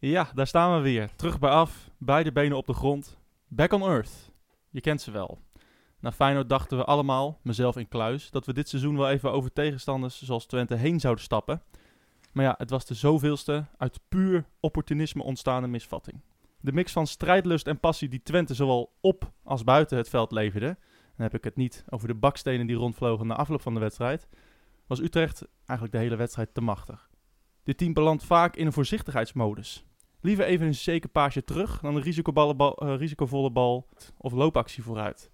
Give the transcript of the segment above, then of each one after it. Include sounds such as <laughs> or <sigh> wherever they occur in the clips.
Ja, daar staan we weer. Terug bij af, beide benen op de grond. Back on earth. Je kent ze wel. Na Feyenoord dachten we allemaal, mezelf in kluis, dat we dit seizoen wel even over tegenstanders zoals Twente heen zouden stappen. Maar ja, het was de zoveelste uit puur opportunisme ontstaande misvatting. De mix van strijdlust en passie die Twente zowel op als buiten het veld leverde, dan heb ik het niet over de bakstenen die rondvlogen na afloop van de wedstrijd, was Utrecht eigenlijk de hele wedstrijd te machtig. Dit team belandt vaak in een voorzichtigheidsmodus. Liever even een zeker paasje terug dan een risicoballenbal- eh, risicovolle bal of loopactie vooruit.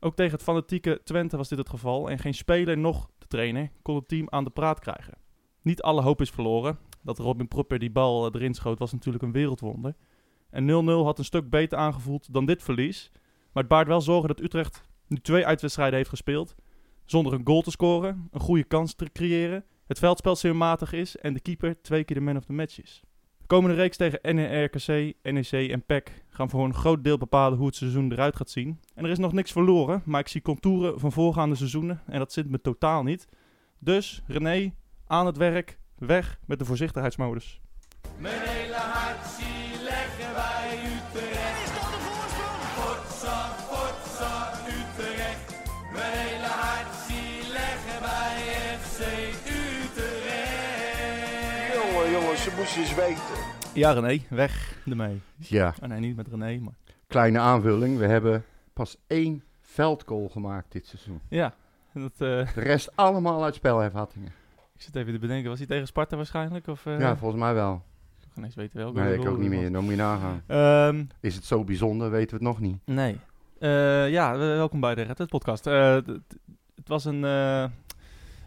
Ook tegen het fanatieke Twente was dit het geval en geen speler noch de trainer kon het team aan de praat krijgen. Niet alle hoop is verloren. Dat Robin Prupper die bal eh, erin schoot was natuurlijk een wereldwonder. En 0-0 had een stuk beter aangevoeld dan dit verlies. Maar het baart wel zorgen dat Utrecht nu twee uitwedstrijden heeft gespeeld. Zonder een goal te scoren, een goede kans te creëren. Het veldspel zeer matig is en de keeper twee keer de man of the match is. De komende reeks tegen NRKC, NEC en PEC gaan voor een groot deel bepalen hoe het seizoen eruit gaat zien. En er is nog niks verloren, maar ik zie contouren van voorgaande seizoenen en dat zit me totaal niet. Dus René, aan het werk, weg met de voorzichtigheidsmodus. Mijn hele hart eens weten. Ja René, weg ermee. Ja, Oh nee, niet met René, maar... kleine aanvulling. We hebben pas één veldgoal gemaakt dit seizoen. Ja, en dat, eh, De rest allemaal uit spelhervattingen. ik zit even te bedenken, was hij tegen Sparta waarschijnlijk? Of, eh, ja, volgens mij wel. Ik eens weten welke. Nee, ik ook niet meer. Dan moet je nagaan. Ehm, Is het zo bijzonder, weten we het nog niet. nee. Eh, ja, welkom bij de Red Hat podcast. Eh, het was een...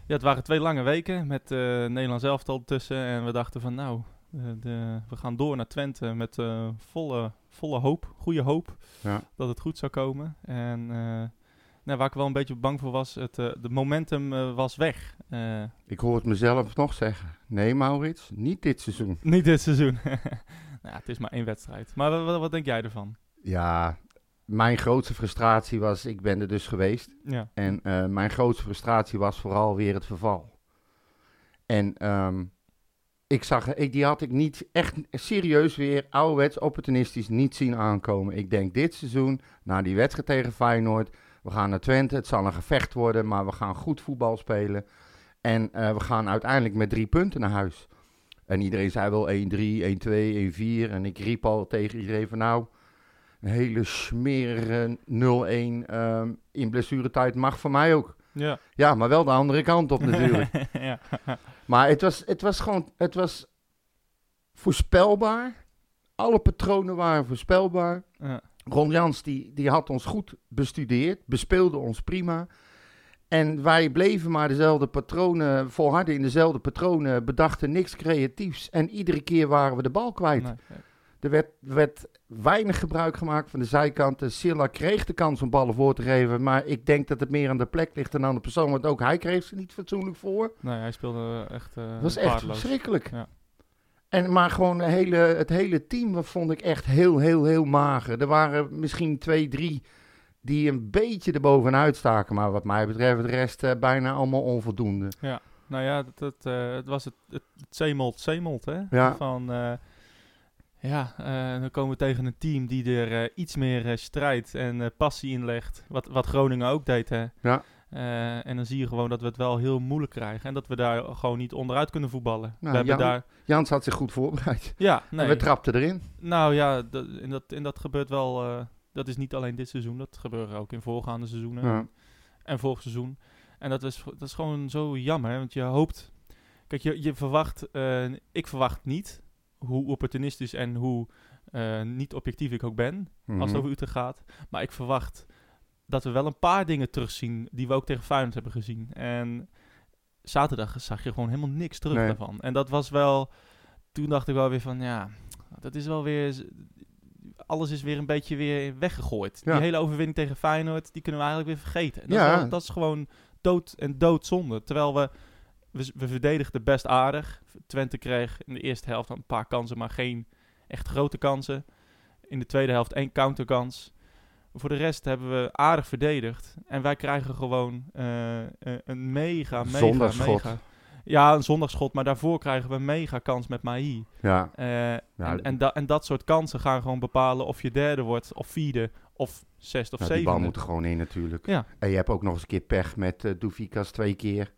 ja, het waren twee lange weken met eh Nederlands elftal tussen. En we dachten van nou, eh, de, we gaan door naar Twente met eh, volle, volle hoop, goede hoop Ja. dat het goed zou komen. En eh, nou, waar ik wel een beetje bang voor was, het, de momentum was weg. Ik hoor het mezelf nog zeggen. Nee, Maurits, niet dit seizoen. niet dit seizoen. <laughs> nou, het is maar één wedstrijd. Maar wa- wa- wat, denk jij ervan? Ja, mijn grootste frustratie was, ik ben er dus geweest. Ja. En eh, mijn grootste frustratie was vooral weer het verval. En ehm, ik zag, ik, die had ik niet echt serieus weer ouderwets opportunistisch niet zien aankomen. Ik denk dit seizoen, na die wedstrijd tegen Feyenoord, we gaan naar Twente. Het zal een gevecht worden, maar we gaan goed voetbal spelen. En eh, we gaan uiteindelijk met drie punten naar huis. En iedereen zei wel 1-3, 1-2, 1-4. En ik riep al tegen iedereen van nou, een hele smerige 0-1 ehm, in blessuretijd mag voor mij ook. Ja. Ja, maar wel de andere kant op natuurlijk. <laughs> ja. <laughs> maar het was, het was gewoon, het was voorspelbaar. Alle patronen waren voorspelbaar. ja. Ron Jans die, die had ons goed bestudeerd, bespeelde ons prima. En wij bleven maar dezelfde patronen, volharden in dezelfde patronen, bedachten niks creatiefs. En iedere keer waren we de bal kwijt. Nee. Er werd, werd weinig gebruik gemaakt van de zijkanten. Silla kreeg de kans om ballen voor te geven. Maar ik denk dat het meer aan de plek ligt dan aan de persoon. Want ook hij kreeg ze niet fatsoenlijk voor. Nee, hij speelde echt Dat was echt verschrikkelijk. Ja. En, maar gewoon het hele, het hele team vond ik echt heel, heel, heel mager. Er waren misschien twee, drie die een beetje erbovenuit staken. Maar wat mij betreft de rest eh, bijna allemaal onvoldoende. Nou ja, dat, dat, eh, het was het, het, het zeemolt, zeemolt, hè? Ja. Van, ja, eh, dan komen we tegen een team die er eh, iets meer eh, strijd en passie in legt. Wat, wat Groningen ook deed, hè? Ja. En dan zie je gewoon dat we het wel heel moeilijk krijgen. En dat we daar gewoon niet onderuit kunnen voetballen. Nou, we hebben Jan- daar... Jans had zich goed voorbereid. <laughs> Ja, En nee. we trapten erin. Nou ja, dat, en, dat, en dat gebeurt wel... dat is niet alleen dit seizoen. Dat gebeurt ook in voorgaande seizoenen. Ja. en vorig seizoen. En dat is, dat is gewoon zo jammer, hè, want je hoopt... Kijk, je, je verwacht... ik verwacht niet, hoe opportunistisch en hoe eh, niet objectief ik ook ben, als het Mhm. over Utrecht gaat. Maar ik verwacht dat we wel een paar dingen terugzien die we ook tegen Feyenoord hebben gezien. En zaterdag zag je gewoon helemaal niks terug Nee. daarvan. En dat was wel... Toen dacht ik wel weer van, ja, dat is wel weer... Alles is weer een beetje weer weggegooid. Ja. Die hele overwinning tegen Feyenoord, die kunnen we eigenlijk weer vergeten. En dat, Ja. is wel- dat is gewoon dood en doodzonde. Terwijl we, we, we verdedigden best aardig. Twente kreeg in de eerste helft een paar kansen, maar geen echt grote kansen. In de tweede helft één counterkans. Voor de rest hebben we aardig verdedigd. En wij krijgen gewoon eh, eh, een mega, mega, mega... Ja, een zondagschot, maar daarvoor krijgen we een mega kans met Mahi. Ja, Eh, en, dat- en, da- en dat soort kansen gaan gewoon bepalen of je derde wordt, of vierde, of zesde of die zevende. bal moet er gewoon in natuurlijk. Ja. En je hebt ook nog eens een keer pech met Doefikas twee keer.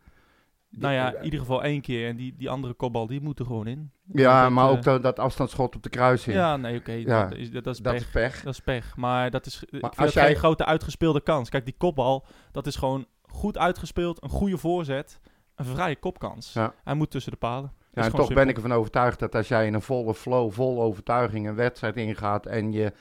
Nou ja, in ieder geval één keer. En die, die andere kopbal, die moet er gewoon in. Ja, Dat, maar eh, ook dat, dat afstandsschot op de kruising. Ja, nee, oké. Ja, dat, is, dat, is dat pech. is pech. Dat is pech. Maar dat is, vind als jij- geen grote uitgespeelde kans. Kijk, die kopbal, dat is gewoon goed uitgespeeld. Een goede voorzet. Een vrije kopkans. Ja. Hij moet tussen de palen. Ja, en toch ben ik ervan overtuigd dat als jij in een volle flow, vol overtuiging een wedstrijd ingaat en je,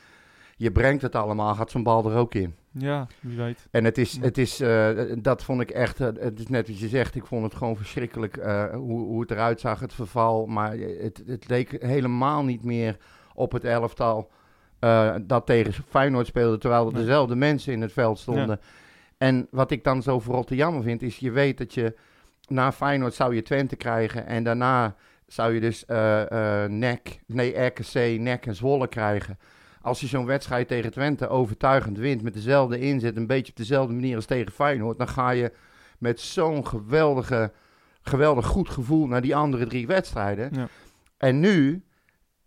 je brengt het allemaal, gaat zo'n bal er ook in. Ja, wie weet. En het is, het is eh, dat vond ik echt, eh, het is net wat je zegt, ik vond het gewoon verschrikkelijk eh, hoe, hoe het eruit zag, het verval. Maar het, het leek helemaal niet meer op het elftal dat tegen Feyenoord speelde, terwijl er Nee. dezelfde mensen in het veld stonden. En wat ik dan zo vooral te jammer vind, is je weet dat je na Feyenoord zou je Twente krijgen en daarna zou je dus NEC, nee RKC, NEC en Zwolle krijgen. Als je zo'n wedstrijd tegen Twente overtuigend wint met dezelfde inzet, een beetje op dezelfde manier als tegen Feyenoord, dan ga je met zo'n geweldige, geweldig goed gevoel naar die andere drie wedstrijden. Ja. En nu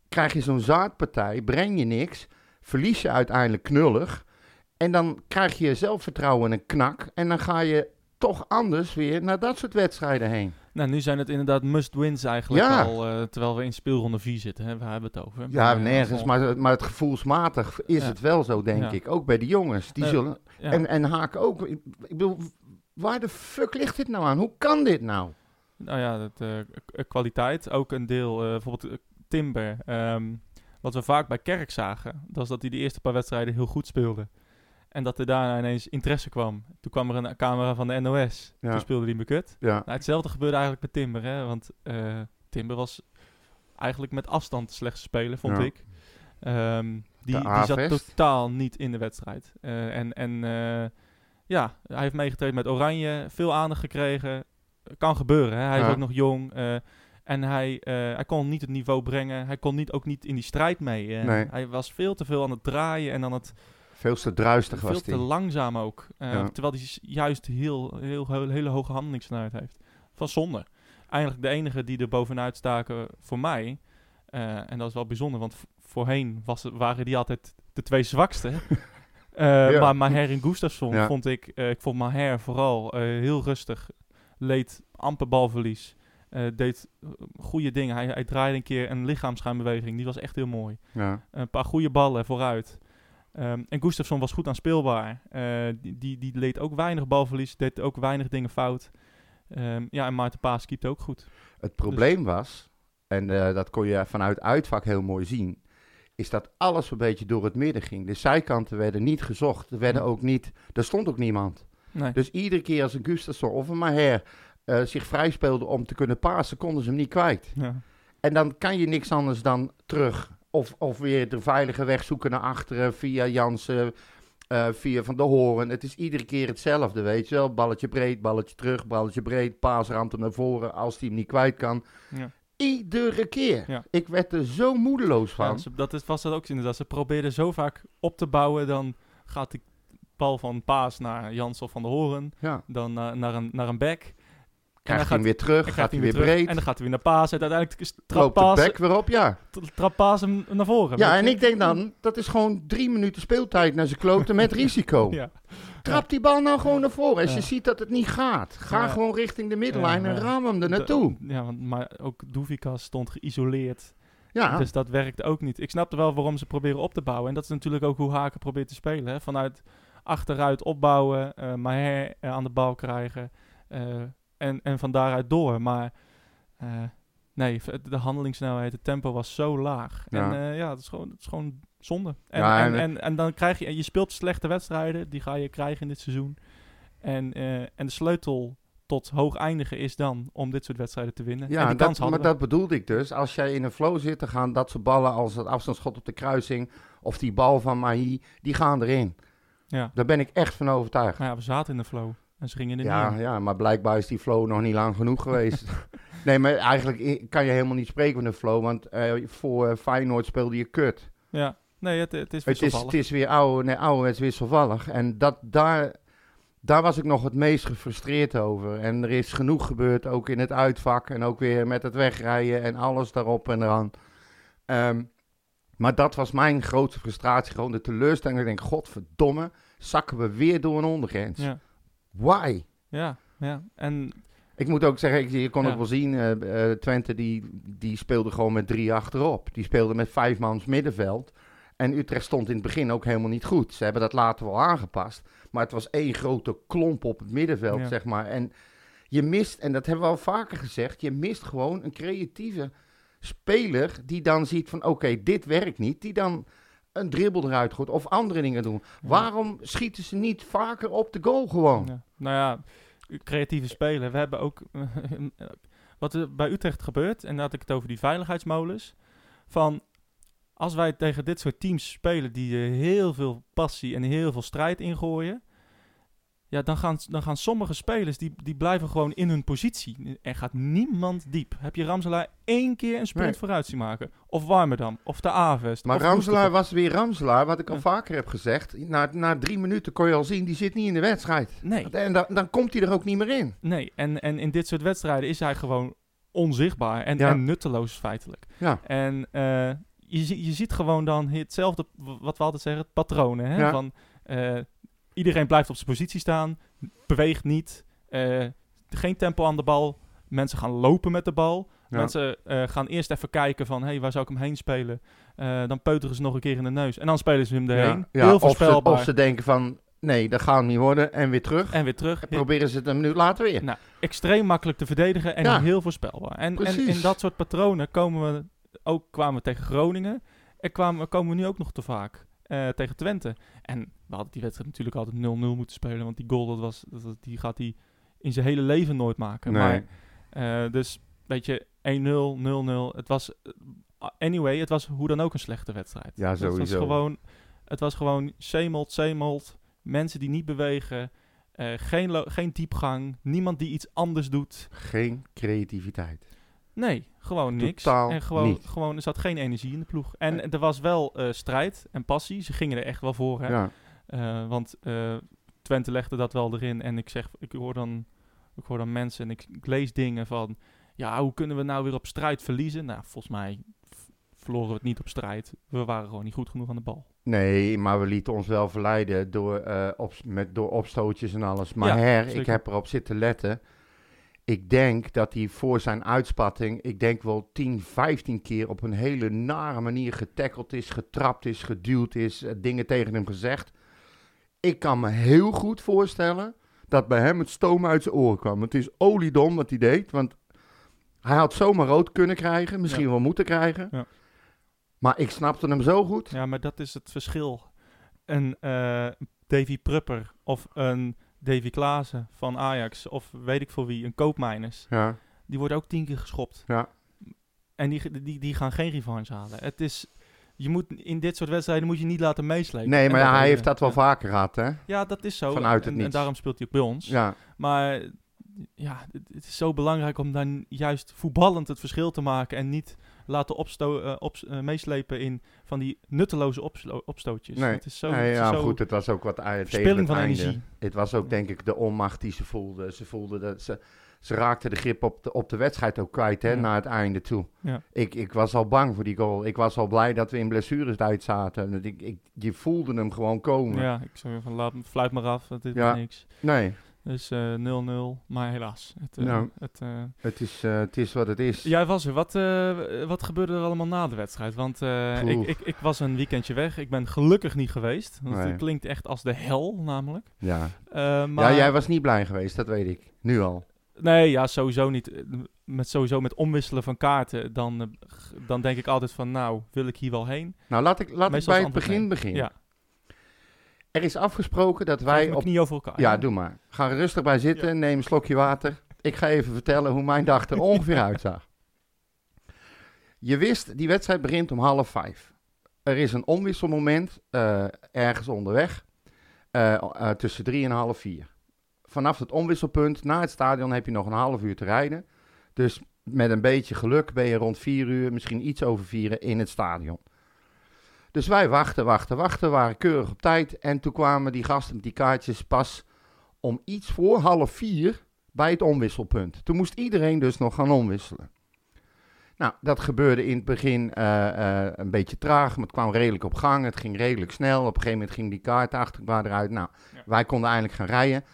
krijg je zo'n zaadpartij, breng je niks, verlies je uiteindelijk knullig. En dan krijg je zelfvertrouwen een knak. En dan ga je toch anders weer naar dat soort wedstrijden heen. Nou, nu zijn het inderdaad must-wins eigenlijk Ja. al. eh, terwijl we in speelronde 4 zitten. Hè? Waar hebben we het over? Ja, Eh, nergens. Maar, maar het gevoelsmatig is Ja. het wel zo, denk Ja. ik. Ook bij de jongens. Die Nee, zullen, en, en Haak ook. Ik bedoel, waar de fuck ligt dit nou aan? Hoe kan dit nou? Nou ja, dat, eh, kwaliteit. Ook een deel, eh, bijvoorbeeld eh, Timber. ehm, wat we vaak bij Kerk zagen, dat is dat hij de eerste paar wedstrijden heel goed speelde. En dat er daarna ineens interesse kwam. Toen kwam er een camera van de NOS. Ja. Toen speelde hij me kut. Ja, Nou, hetzelfde gebeurde eigenlijk met Timber. Hè? Want eh, Timber was eigenlijk met afstand de slechtste speler, vond Ja. ik. Ehm, die, die zat totaal niet in de wedstrijd. Eh, en en eh, ja, hij heeft meegetreden met Oranje. Veel aandacht gekregen. Kan gebeuren. Hè? Hij is ook nog jong. en hij, hij kon niet het niveau brengen. Hij kon niet, ook niet in die strijd mee. Nee. Hij was veel te veel aan het draaien en aan het veel te druistig veel was te hij. langzaam ook. Eh, Ja. Terwijl hij juist heel, heel, heel, hele hoge handelingssnelheid heeft. Van zonde. Eigenlijk de enige die er bovenuit staken voor mij. eh, en dat is wel bijzonder, want voorheen was waren die altijd de twee zwakste. <laughs> Eh, Ja. Maar Maher en Gustafsson Ja. vond ik... ik vond Maher vooral heel rustig. Leed amper balverlies. deed goede dingen. Hij, hij draaide een keer een lichaamschuimbeweging. Die was echt heel mooi. Ja. Een paar goede ballen vooruit. Ehm, en Gustafsson was goed aanspeelbaar. Eh die, die, die leed ook weinig balverlies, deed ook weinig dingen fout. Ehm, ja, en Maarten Paas keept ook goed. Het probleem was, en eh, dat kon je vanuit uitvak heel mooi zien, is dat alles een beetje door het midden ging. De zijkanten werden niet gezocht. Er werden Ja. ook niet, er stond ook niemand. Nee. Dus iedere keer als een Gustafsson of een Maher eh, zich vrij speelde om te kunnen pasen, konden ze hem niet kwijt. Ja. En dan kan je niks anders dan terug. Of, of weer de veilige weg zoeken naar achteren via Jansen, eh, via Van de Horen. Het is iedere keer hetzelfde, weet je wel. Balletje breed, balletje terug, balletje breed. Paas ramt hem naar voren als hij hem niet kwijt kan. Ja. Iedere keer. Ja. Ik werd er zo moedeloos van. Ja, ze- dat is, was dat ook inderdaad. Ze probeerden zo vaak op te bouwen, dan gaat die bal van Paas naar Jans of Van de Horen, dan na- naar, een, naar een back. Krijgt hij hem weer terug, gaat hij weer breed. En dan gaat hij weer naar Paas. En uiteindelijk trapt Loopt de Paas, back weer op, ja. trapt Paas hem naar voren. Ja, en je? ik denk dan, dat is gewoon drie minuten speeltijd naar zijn kloten met <laughs> risico. Ja. Trap die bal nou gewoon naar voren. Als Ja. je ziet dat het niet gaat, ga Ja. gewoon richting de middenlijn en ram hem er naartoe. Ja, want, maar ook Doevikas stond geïsoleerd. Ja, Dus dat werkt ook niet. Ik snapte wel waarom ze proberen op te bouwen. En dat is natuurlijk ook hoe Haken probeert te spelen. Hè? Vanuit achteruit opbouwen, eh Maher eh, aan de bal krijgen. eh, en, en van daaruit door. Maar eh, nee, de handelingssnelheid, het tempo was zo laag. Ja. En eh, ja, het is gewoon, het is gewoon zonde. En, Ja, en, en- en, en dan krijg je, en je speelt slechte wedstrijden, die ga je krijgen in dit seizoen. En, eh, en de sleutel tot hoog eindigen is dan om dit soort wedstrijden te winnen. en ja die dat, kans maar we. dat bedoelde ik dus. Als jij in een flow zit, dan gaan dat soort ballen als het afstandsschot op de kruising of die bal van Mahi, die gaan erin. Ja. Daar ben ik echt van overtuigd. Maar ja, we zaten in de flow. En ze gingen er Ja, niet in. ja, maar blijkbaar is die flow nog niet lang genoeg geweest. <laughs> nee, maar eigenlijk kan je helemaal niet spreken van een flow, want eh, voor eh, Feyenoord speelde je kut. Ja, nee, het, het is Het is, wisselvallig. het is weer oude, nee, ouderwets wisselvallig. En dat daar, daar was ik nog het meest gefrustreerd over. En er is genoeg gebeurd, ook in het uitvak en ook weer met het wegrijden en alles daarop en eraan. Ehm, maar dat was mijn grootste frustratie, gewoon de teleurstelling. Ik denk, godverdomme, zakken we weer door een ondergrens. Ja, Why? ja, ja. En Ik moet ook zeggen, ik, je kon Ja. het wel zien, eh, eh, Twente die, die speelde gewoon met drie achterop. Die speelde met vijf mans middenveld. En Utrecht stond in het begin ook helemaal niet goed. Ze hebben dat later wel aangepast. Maar het was één grote klomp op het middenveld, Ja. zeg maar. En je mist, en dat hebben we al vaker gezegd, je mist gewoon een creatieve speler die dan ziet van oké, dit werkt niet. Die dan een dribbel eruit gooit of andere dingen doen. Ja. Waarom schieten ze niet vaker op de goal gewoon? Ja. Nou ja, creatieve spelen. We hebben ook <laughs> wat er bij Utrecht gebeurt, en had ik het over die veiligheidsmolens. Van als wij tegen dit soort teams spelen die er heel veel passie en heel veel strijd ingooien. Ja, dan gaan, dan gaan sommige spelers die, die blijven gewoon in hun positie. Er gaat niemand diep. Heb je Ramselaar één keer een sprint Nee. vooruit zien maken? Of Warmerdam, of de Avest. Maar Ramselaar was weer Ramselaar, wat ik al Ja. vaker heb gezegd. Na, na drie minuten kon je al zien, die zit niet in de wedstrijd. Nee. En dan, dan komt hij er ook niet meer in. Nee, en, en in dit soort wedstrijden is hij gewoon onzichtbaar en, Ja. en nutteloos feitelijk. Ja. En eh, je, je ziet gewoon dan hetzelfde, wat we altijd zeggen, patronen. Hè? Ja. Van, eh, iedereen blijft op zijn positie staan, beweegt niet, eh, geen tempo aan de bal. Mensen gaan lopen met de bal. Ja. Mensen eh, gaan eerst even kijken van, hey, waar zou ik hem heen spelen? Eh, dan peuteren ze nog een keer in de neus. En dan spelen ze hem erheen. Ja, Heel of, ze, voorspelbaar. of ze denken van, nee, dat gaat hem niet worden. En weer terug. En weer terug. En proberen ze het een minuut later weer. Nou, extreem makkelijk te verdedigen en Ja. heel voorspelbaar. En, en in dat soort patronen komen we ook kwamen we tegen Groningen. En kwamen, komen we nu ook nog te vaak eh, tegen Twente. En we hadden die wedstrijd natuurlijk altijd 0-0 moeten spelen. Want die goal, dat was, dat, die gaat hij in zijn hele leven nooit maken. Nee. Maar, eh, dus, weet je, 1-0, 0-0. Het was, eh, anyway, het was hoe dan ook een slechte wedstrijd. Ja, Het was sowieso. gewoon, het was gewoon zeemold, zeemold. Mensen die niet bewegen. geen, geen diepgang. Niemand die iets anders doet. Geen creativiteit. Nee, gewoon niks. Totaal en gewoon, niet. gewoon, er zat geen energie in de ploeg. En Nee. er was wel eh, strijd en passie. Ze gingen er echt wel voor. Hè? Ja. Eh, want eh, Twente legde dat wel erin. En ik zeg, ik hoor dan, ik hoor dan mensen en ik, ik lees dingen van... Ja, hoe kunnen we nou weer op strijd verliezen? Nou, volgens mij verloren we het niet op strijd. We waren gewoon niet goed genoeg aan de bal. Nee, maar we lieten ons wel verleiden door, op, met, door opstootjes en alles. Maar Ja, her, ik heb erop zitten letten. Ik denk dat hij voor zijn uitspatting, ik denk wel 10, 15 keer op een hele nare manier getackeld is, getrapt is, geduwd is, eh, dingen tegen hem gezegd. Ik kan me heel goed voorstellen dat bij hem het stoom uit zijn oren kwam. Het is oliedom wat hij deed, want hij had zomaar rood kunnen krijgen, misschien Ja. wel moeten krijgen. Ja. Maar ik snapte hem zo goed. Ja, maar dat is het verschil. Een eh, Davy Prupper of een Davy Klaassen van Ajax of weet ik voor wie, een Koopmijners. Ja, Die worden ook tien keer geschopt. ja. En die, die, die gaan geen revanche halen. Het is, je moet, in dit soort wedstrijden moet je niet laten meeslepen. Nee, maar hij heeft dat wel ja. vaker gehad, hè? Ja, dat is zo. Vanuit het en, en daarom speelt hij ook bij ons. Ja, Maar ja, het is zo belangrijk om dan juist voetballend het verschil te maken en niet laten opsto eh, op, eh, meeslepen in van die nutteloze opstootjes. Nee. Het is zo, Nee, het is ja, zo goed, het was ook wat tegen het van einde. energie. Het was ook denk ik de onmacht die ze voelden. Ze voelden dat ze, ze raakten de grip op de, op de wedstrijd ook kwijt, hè, Ja. naar het einde toe. Ja. Ik, ik was al bang voor die goal. Ik was al blij dat we in blessurestijd zaten. Dat Ik, ik, je voelde hem gewoon komen. Ja, ik zou van laat, me- fluit maar af, dat is Ja. niks. Nee, Dus eh, 0-0, maar helaas. Het, eh, Nou. het, eh, het is, eh, het is wat het is. Jij was er. Wat, eh, wat gebeurde er allemaal na de wedstrijd? Want eh, ik, ik, ik was een weekendje weg. Ik ben gelukkig niet geweest. Want Nee. Het klinkt echt als de hel, namelijk. Ja. Eh, maar, ja, jij was niet blij geweest, dat weet ik. Nu al. Nee, ja, sowieso niet. Eh, Met, sowieso met omwisselen van kaarten, dan, eh, dan denk ik altijd van, nou, wil ik hier wel heen? Nou, laat ik, laat ik bij het begin beginnen. Ja, Er is afgesproken dat wij op knie over elkaar. Ja, doe maar. Ga er rustig bij zitten, neem een slokje water. Ik ga even vertellen hoe mijn dag er <laughs> ongeveer uitzag. Je wist, die wedstrijd begint om half vijf. Er is een omwisselmoment eh, ergens onderweg eh, eh, tussen drie en half vier. Vanaf het omwisselpunt naar het stadion heb je nog een half uur te rijden. Dus met een beetje geluk ben je rond vier uur, misschien iets over vier in het stadion. Dus wij wachten, wachten, wachten, waren keurig op tijd. En toen kwamen die gasten met die kaartjes pas om iets voor half vier bij het omwisselpunt. Toen moest iedereen dus nog gaan omwisselen. Nou, dat gebeurde in het begin eh, eh, een beetje traag, maar het kwam redelijk op gang. Het ging redelijk snel. Op een gegeven moment ging die kaart achterbaar eruit. Nou, Ja. wij konden eindelijk gaan rijden.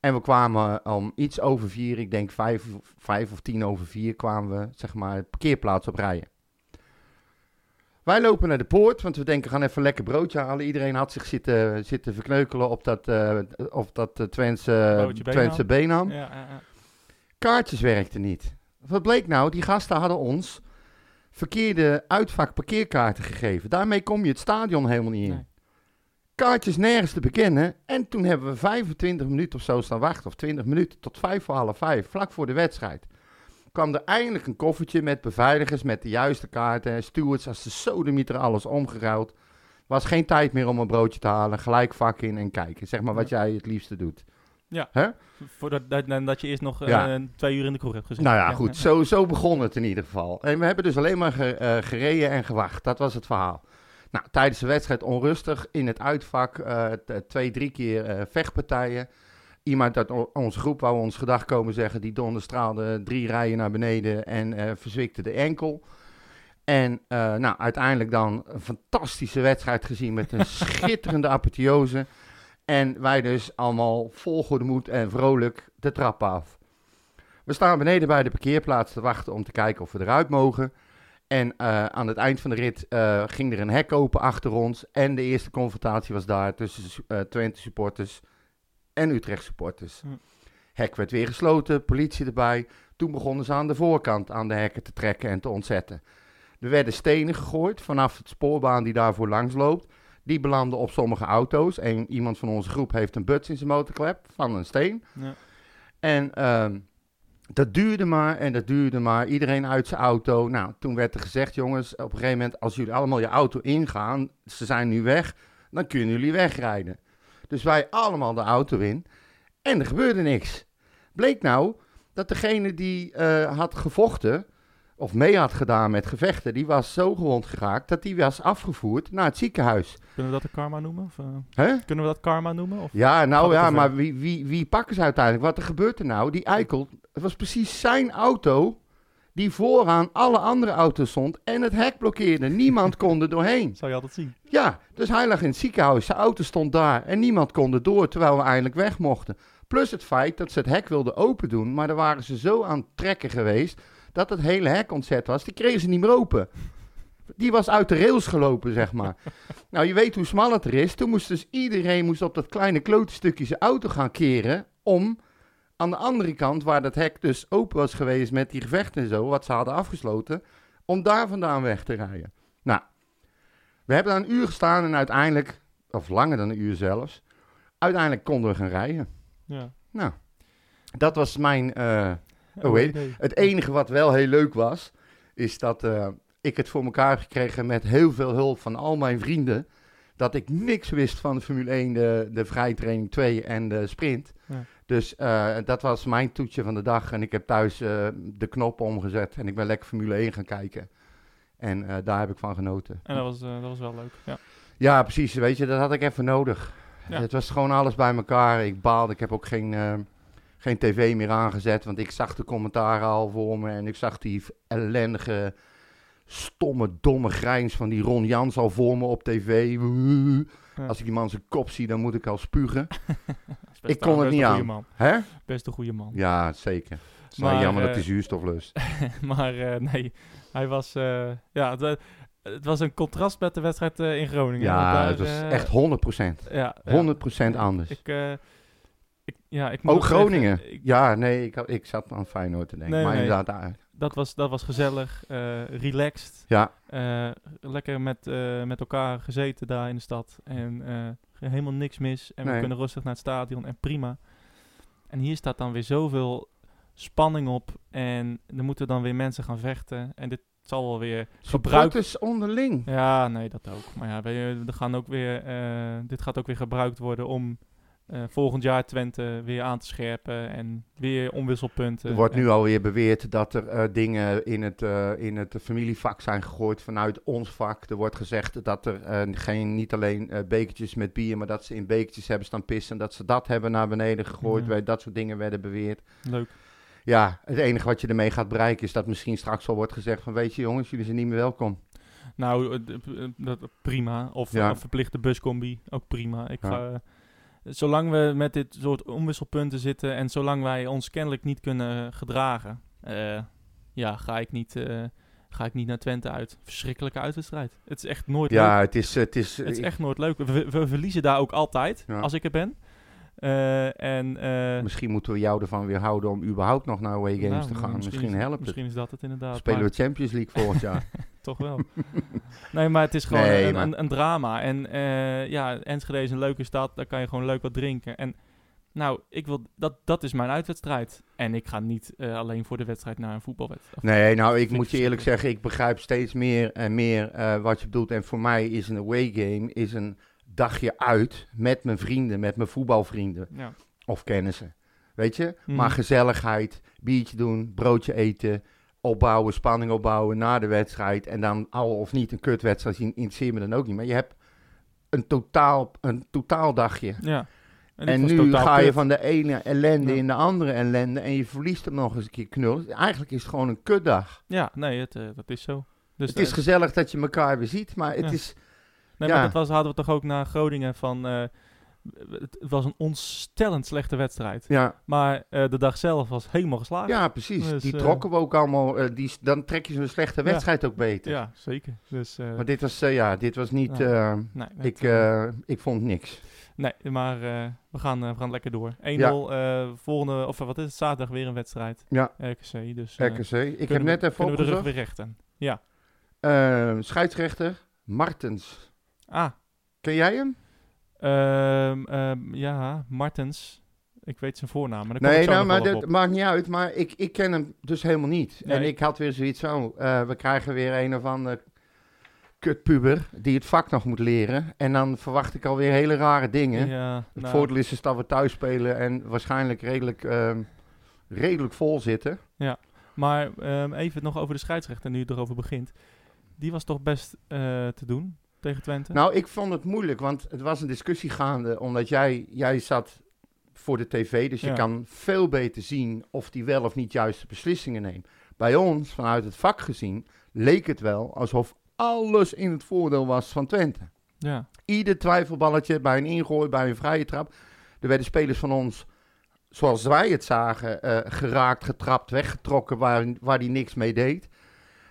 En we kwamen om iets over vier, ik denk vijf, vijf of tien over vier, kwamen we zeg maar de parkeerplaats op rijden. Wij lopen naar de poort, want we denken, gaan even lekker broodje halen. Iedereen had zich zitten, zitten verkneukelen op dat, eh of dat eh, Twentse, Twentse Benam. Ja, ja, ja. Kaartjes werkten niet. Wat bleek nou? Die gasten hadden ons verkeerde uitvak parkeerkaarten gegeven. Daarmee kom je het stadion helemaal niet in. Nee. Kaartjes nergens te bekennen. En toen hebben we 25 minuten of zo staan wachten. Of 20 minuten tot vijf voor half vijf. Vlak voor de wedstrijd. Kwam er eindelijk een koffertje met beveiligers met de juiste kaarten. Stewards als de sodemieter alles omgeruild. Was geen tijd meer om een broodje te halen. Gelijk vak in en kijken. Zeg maar wat jij het liefste doet. Voordat dat, dat je eerst nog eh, Ja. twee uur in de kroeg hebt gezeten. Nou ja, goed. Zo, zo begon het in ieder geval. En we hebben dus alleen maar ge- eh, gereden en gewacht. Dat was het verhaal. Nou, tijdens de wedstrijd onrustig. In het uitvak eh, twee, drie keer vechtpartijen. Iemand uit onze groep wou ons gedag komen zeggen. Die donderstraalde drie rijen naar beneden en eh verzwikte de enkel. En eh, nou, uiteindelijk dan een fantastische wedstrijd gezien met een <laughs> schitterende apotheose. En wij dus allemaal vol goede moed en vrolijk de trap af. We staan beneden bij de parkeerplaats te wachten om te kijken of we eruit mogen. En eh, aan het eind van de rit ging er een hek open achter ons. En de eerste confrontatie was daar tussen eh Twente supporters en Utrecht supporters. Hm. Hek werd weer gesloten, politie erbij. Toen begonnen ze aan de voorkant aan de hekken te trekken en te ontzetten. Er werden stenen gegooid vanaf het spoorbaan die daarvoor langs loopt. Die belanden op sommige auto's. En iemand van onze groep heeft een buts in zijn motorklep van een steen. Ja. En ehm, dat duurde maar en dat duurde maar. Iedereen uit zijn auto. Nou, toen werd er gezegd, jongens, op een gegeven moment, als jullie allemaal je auto ingaan, ze zijn nu weg, dan kunnen jullie wegrijden. Dus wij allemaal de auto in en er gebeurde niks. Bleek nou dat degene die eh, had gevochten, of mee had gedaan met gevechten, die was zo gewond geraakt dat die was afgevoerd naar het ziekenhuis. Kunnen we dat de karma noemen? Of, eh, Hè? kunnen we dat karma noemen? Of? Ja, nou ja, maar wie, wie, wie pakken ze uiteindelijk? Wat er gebeurt er nou? Die eikel, het was precies zijn auto die vooraan alle andere auto's stond en het hek blokkeerde. Niemand kon er doorheen. <laughs> Zou je altijd zien. Ja, dus hij lag in het ziekenhuis, zijn auto stond daar en niemand kon er door terwijl we eindelijk weg mochten. Plus het feit dat ze het hek wilden open doen, maar daar waren ze zo aan het trekken geweest dat het hele hek ontzet was. Die kregen ze niet meer open. Die was uit de rails gelopen, zeg maar. <laughs> nou, je weet hoe smal het er is. Toen moest dus iedereen moest op dat kleine klote stukje zijn auto gaan keren om aan de andere kant, waar dat hek dus open was geweest met die gevechten en zo, wat ze hadden afgesloten, om daar vandaan weg te rijden. Nou, we hebben daar een uur gestaan en uiteindelijk, of langer dan een uur zelfs, uiteindelijk konden we gaan rijden. Ja. Nou, dat was mijn. eh, Oh, weet- het enige wat wel heel leuk was, is dat eh, ik het voor elkaar gekregen met heel veel hulp van al mijn vrienden. Dat ik niks wist van de Formule 1, de, de vrijtraining 2 en de sprint. Ja. Dus eh, dat was mijn toetje van de dag. En ik heb thuis eh, de knop omgezet en ik ben lekker Formule 1 gaan kijken. En eh, daar heb ik van genoten. En dat was, dat was wel leuk. Ja. Ja, precies. Weet je, dat had ik even nodig. Ja. Het was gewoon alles bij elkaar. Ik baalde. Ik heb ook geen, geen tv meer aangezet. Want ik zag de commentaren al voor me. En ik zag die ellendige, stomme, domme grijns van die Ron Jans al voor me op tv. Ja. Als ik die man zijn kop zie, dan moet ik al spugen. <laughs> Best Ik kon het niet aan. Man. Hè? Best een goede man. Ja, zeker. Het is wel Maar, jammer dat eh, hij zuurstof lust. <laughs> maar eh, nee, hij was... eh, ja, het, het was een contrast met de wedstrijd in Groningen. Ja, daar, het was echt 100%. 100% Ja, ja. anders. Ik, ik, ja, ik Ook Groningen. ik- Ja, nee, ik, ik zat aan Feyenoord te denken. Nee, maar nee. inderdaad, ah, dat, was, dat was gezellig, relaxed. ja. lekker met, met elkaar gezeten daar in de stad. En helemaal niks mis. En we kunnen rustig naar het stadion en prima. En hier staat dan weer zoveel spanning op. En er moeten dan weer mensen gaan vechten. En dit zal wel weer gebruikt... Supporters onderling. Ja, nee, dat ook. Maar ja, we, er gaan ook weer, eh, dit gaat ook weer gebruikt worden om eh, volgend jaar Twente weer aan te scherpen en weer omwisselpunten. Er wordt nu alweer beweerd dat er eh, dingen in het, eh, in het familievak zijn gegooid vanuit ons vak. Er wordt gezegd dat er geen, niet alleen bekertjes met bier, maar dat ze in bekertjes hebben staan pissen. Dat ze dat hebben naar beneden gegooid. Ja. Wij- Dat soort dingen werden beweerd. Leuk. Ja, het enige wat je ermee gaat bereiken is dat misschien straks al wordt gezegd van weet je jongens, jullie zijn niet meer welkom. Nou, dat, prima. Of Ja. een verplichte buscombi, ook prima. Ik Ja. ga, zolang we met dit soort omwisselpunten zitten en zolang wij ons kennelijk niet kunnen gedragen, eh, ja, ga ik niet, eh, ga ik niet naar Twente uit. Verschrikkelijke uitwedstrijd. Het is echt nooit Ja, leuk. het is, het is, Het is echt nooit leuk. We, verliezen daar ook altijd, Ja. als ik er ben. Eh, en, misschien moeten we jou ervan weer houden om überhaupt nog naar away games nou, te gaan. Misschien, is, helpt het. Misschien is dat het inderdaad. Spelen we Champions League volgend jaar. <laughs> Toch wel. <laughs> nee, maar het is gewoon Nee, een, maar- een, een drama. En eh, ja, Enschede is een leuke stad. Daar kan je gewoon leuk wat drinken. En nou, ik wil, dat, dat is mijn uitwedstrijd. En ik ga niet eh, alleen voor de wedstrijd naar een voetbalwedstrijd. Nee, nou, ik moet je eerlijk zeggen, ik begrijp steeds meer en meer eh, wat je bedoelt. En voor mij is een away game is een dagje uit met mijn vrienden, met mijn voetbalvrienden Ja. of kennissen. Weet je? Mhm. Maar gezelligheid, biertje doen, broodje eten, opbouwen, spanning opbouwen na de wedstrijd. En dan al of niet een kutwedstrijd zien, interesseert me dan ook niet. Maar je hebt een totaal, een totaal dagje. ja. En nu ga je van de ene ellende Ja. in de andere ellende en je verliest hem nog eens een keer knul. Eigenlijk is het gewoon een kutdag. Ja, nee, het, eh, dat is zo. Dus het is eh, gezellig dat je elkaar weer ziet, maar het Ja. is... nee, ja. dat was, hadden we toch ook na Groningen van... eh, het, was een ontstellend slechte wedstrijd. Ja, Maar eh, de dag zelf was helemaal geslaagd. ja precies. Dus, die eh, trokken we ook allemaal. eh, die, dan trek je zo'n slechte Ja. wedstrijd ook beter. Ja, zeker. Dus, Maar dit was, ja, dit was niet... Nee, ik, ik vond niks. Nee, maar we, gaan, we gaan lekker door. 1-0, eh, volgende, of wat is het, zaterdag weer een wedstrijd. Ja. RKC, dus RKC. Ik heb net even kunnen we de rug weer rechten. Ja. Scheidsrechter Martens. Ah, Ken jij hem? Ehm, ehm, ja, Martens. Ik weet zijn voornaam, maar Nee, nou, maar dat op. maakt niet uit. Maar ik, ik ken hem dus helemaal niet. Nee, en ik- had weer zoiets van, eh, we krijgen weer een of andere kutpuber die het vak nog moet leren. En dan verwacht ik alweer hele rare dingen. Ja, Het nou, voordeel is dus dat we thuis spelen en waarschijnlijk redelijk, ehm, redelijk vol zitten. Maar ehm, even nog over de scheidsrechter, nu je erover begint. Die was toch best eh, te doen tegen Twente? Nou, ik vond het moeilijk, want het was een discussie gaande, omdat jij, jij zat voor de tv, dus je kan veel beter zien of die wel of niet juiste beslissingen neemt. Bij ons, vanuit het vak gezien, leek het wel alsof alles in het voordeel was van Twente. Ja, Ieder twijfelballetje bij een ingooi, bij een vrije trap. Er werden spelers van ons, zoals wij het zagen, eh, geraakt, getrapt, weggetrokken, waar, waar die niks mee deed.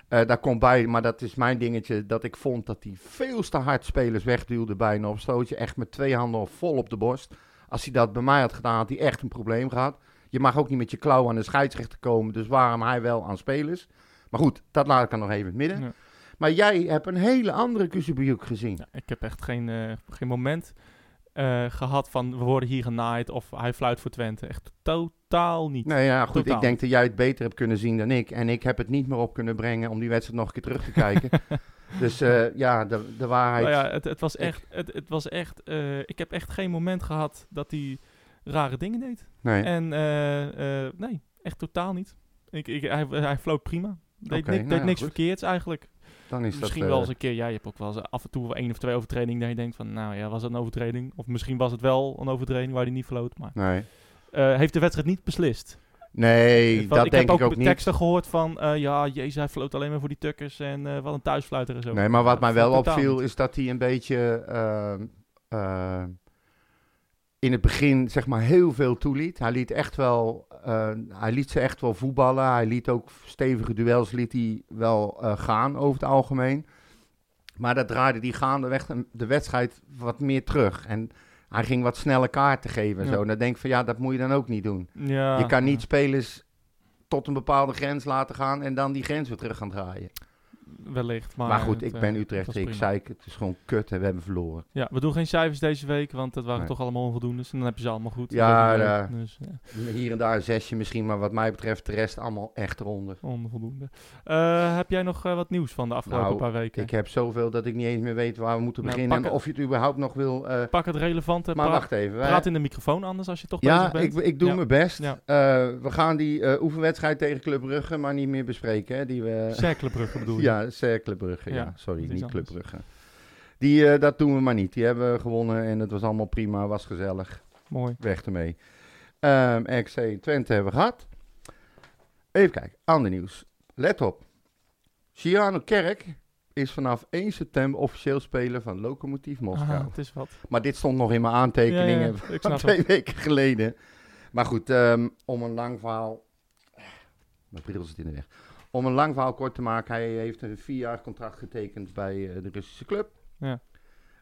Eh, daar komt bij, maar dat is mijn dingetje, dat ik vond dat hij veel te hard spelers wegduwde bij een opstootje. Echt met twee handen vol op de borst. Als hij dat bij mij had gedaan, had hij echt een probleem gehad. Je mag ook niet met je klauw aan de scheidsrechter komen, dus waarom hij wel aan spelers? Maar goed, dat laat ik dan nog even in het midden. Ja. Maar jij hebt een hele andere Kuzubiuk gezien. ja, ik heb echt geen, eh, geen moment eh, gehad van we worden hier genaaid of hij fluit voor Twente. Echt totaal niet. Nou ja, goed, Totaal ik denk dat jij het beter hebt kunnen zien dan ik. En ik heb het niet meer op kunnen brengen om die wedstrijd nog een keer terug te kijken. <laughs> dus eh, ja, de, de waarheid... Nou ja, het, het was Ik- echt, het, het was echt eh, ik heb echt geen moment gehad dat hij rare dingen deed. nee. En nee, echt totaal niet. Ik, ik, hij, hij floot prima. Deed, ni- nou deed ja, niks goed. verkeerds eigenlijk. Dan is Misschien dat... wel eh, eens een keer, ja, je hebt ook wel eens af en toe wel één of twee overtredingen dat je denkt van, nou ja, was dat een overtreding? Of misschien was het wel een overtreding waar hij niet floot, maar Nee, eh, heeft de wedstrijd niet beslist. nee Van- dat ik denk heb ik ook niet. teksten gehoord van, eh, ja, jezus, hij floot alleen maar voor die tukkers en eh, wat een thuisfluiter en zo. Nee, maar wat Ja, mij wel opviel is dat hij een beetje... ehm, eh, in het begin zeg maar heel veel toeliet. Hij liet, echt wel, eh, hij liet ze echt wel voetballen. Hij liet ook stevige duels liet hij wel eh, gaan over het algemeen. Maar dat draaide die gaandeweg de- de wedstrijd wat meer terug. En hij ging wat snelle kaarten geven en Ja. zo. En dan denk ik van ja, dat moet je dan ook niet doen. Ja, je kan niet ja. spelers tot een bepaalde grens laten gaan en dan die grens weer terug gaan draaien. Wellicht. Maar, Maar, goed, het, ik eh, ben het Utrecht. Ik zei ik, het is gewoon kut en we hebben verloren. Ja, we doen geen cijfers deze week, want dat waren Nee. toch allemaal onvoldoendes. En dan heb je ze allemaal goed. Ja, ja. Dus, ja, Hier en daar een zesje misschien, maar wat mij betreft de rest allemaal echt eronder. onvoldoende. Eh, heb jij nog eh, wat nieuws van de afgelopen Nou, paar weken? Ik heb zoveel dat ik niet eens meer weet waar we moeten Nou, beginnen. pak En het- of je het überhaupt nog wil. eh, Pak het relevante. maar wacht even. wij- praat in de microfoon anders als je toch ja, bezig ik, bent. ik doe Ja. mijn best. Ja. Eh, we gaan die eh, oefenwedstrijd tegen Club Brugge maar niet meer bespreken. Hè, die we, Cerkelenbrugge bedoel je? ja, Cercle Brugge. Ja. Ja, sorry, niet Club anders. Brugge. Die, eh, dat doen we maar niet. Die hebben we gewonnen en het was allemaal prima, was gezellig. Mooi. Weg ermee. Ehm XC Twente hebben we gehad. Even kijken, ander nieuws. Let op. Ciano Kerk is vanaf 1 september officieel speler van Lokomotief Moskou. Ah, het is wat. Maar dit stond nog in mijn aantekeningen Ja, ja, ik van twee het. weken geleden. Maar goed, ehm, om een lang verhaal... Mijn bril zit in de weg. Om een lang verhaal kort te maken, hij heeft een vier jaar contract getekend bij eh, de Russische club. Ja.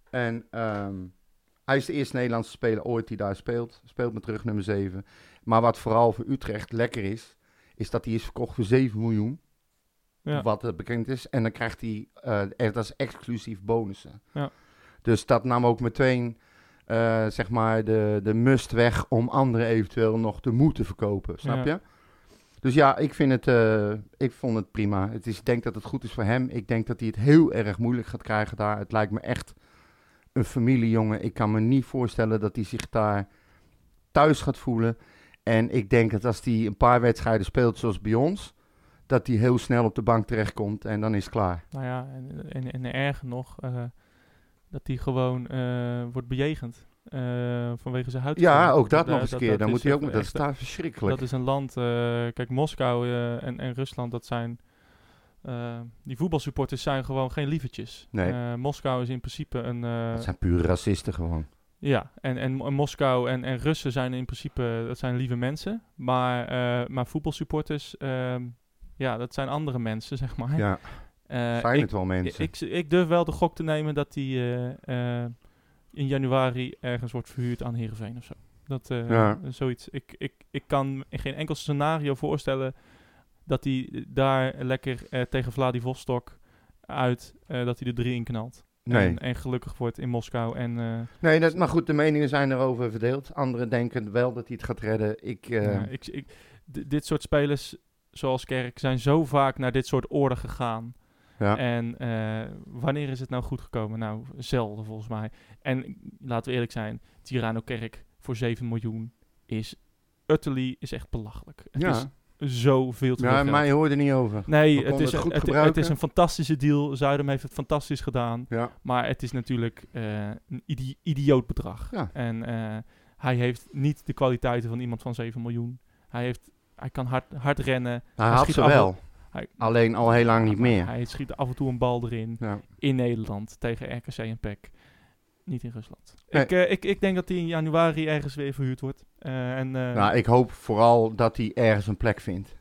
En ehm, hij is de eerste Nederlandse speler ooit die daar speelt. Speelt met terug nummer 7. Maar wat vooral voor Utrecht lekker is, is dat hij is verkocht voor 7 miljoen. Ja. Wat eh, bekend is. En dan krijgt hij, eh, echt als exclusief bonussen. Ja. Dus dat nam ook meteen, zeg maar, de, de must weg om anderen eventueel nog te moeten verkopen. Snap Ja. je? Dus ja, ik, vind het, eh, ik vond het prima. Het is, ik denk dat het goed is voor hem. Ik denk dat hij het heel erg moeilijk gaat krijgen daar. Het lijkt me echt een familiejongen. Ik kan me niet voorstellen dat hij zich daar thuis gaat voelen. En ik denk dat als hij een paar wedstrijden speelt zoals bij ons, dat hij heel snel op de bank terechtkomt en dan is het klaar. Nou ja, en, en, en erger nog, eh, dat hij gewoon eh, wordt bejegend. Eh, vanwege zijn huid. Ja, ook dat nog eens een keer. Dan is moet hij ook, echt- dat echt- daar verschrikkelijk. Dat is een land, eh, kijk, Moskou eh, en, en Rusland, dat zijn, eh, die voetbalsupporters zijn gewoon geen lievertjes. Nee. Eh, Moskou is in principe een, eh, dat zijn pure racisten gewoon. ja, en, en, en Moskou en, en Russen zijn in principe, dat zijn lieve mensen. Maar, eh, maar voetbalsupporters, ehm, ja, dat zijn andere mensen, <laughs> zeg maar. Ja, Eh, zijn ik, het wel mensen. ik, ik durf wel de gok te nemen dat eh, eh, in januari ergens wordt verhuurd aan Heerenveen of zo. Dat, eh, Ja. Zoiets. Ik, ik, ik kan in geen enkel scenario voorstellen dat hij daar lekker eh, tegen Vladivostok uit, eh, dat hij er drie in knalt. nee. En, en gelukkig wordt in Moskou. En, eh, nee, dat, maar goed, de meningen zijn erover verdeeld. Anderen denken wel dat hij het gaat redden. Ik, eh, ja, ik, ik, dit soort spelers, zoals Kerk, zijn zo vaak naar dit soort oorden gegaan. Ja. En eh, wanneer is het nou goed gekomen? Nou, zelden volgens mij. En laten we eerlijk zijn, Tirano Kerk voor 7 miljoen is utterly is echt belachelijk. Het ja. is zoveel te veel ja, mij hoorde niet over. Nee, het is, het goed het, het gebruiken. is een fantastische deal. Zuidam heeft het fantastisch gedaan. Ja. Maar het is natuurlijk eh, een idi- idioot bedrag. Ja. En eh, hij heeft niet de kwaliteiten van iemand van 7 miljoen. Hij, heeft, hij kan hard, hard rennen. Hij had schiet ze wel. Hij- Alleen al heel lang niet meer. Hij schiet af en toe een bal erin Ja. in Nederland tegen RKC en PEC. Niet in Rusland. Nee. Ik, eh, ik, ik denk dat hij in januari ergens weer verhuurd wordt. Eh, en, eh, Nou, ik hoop vooral dat hij ergens een plek vindt.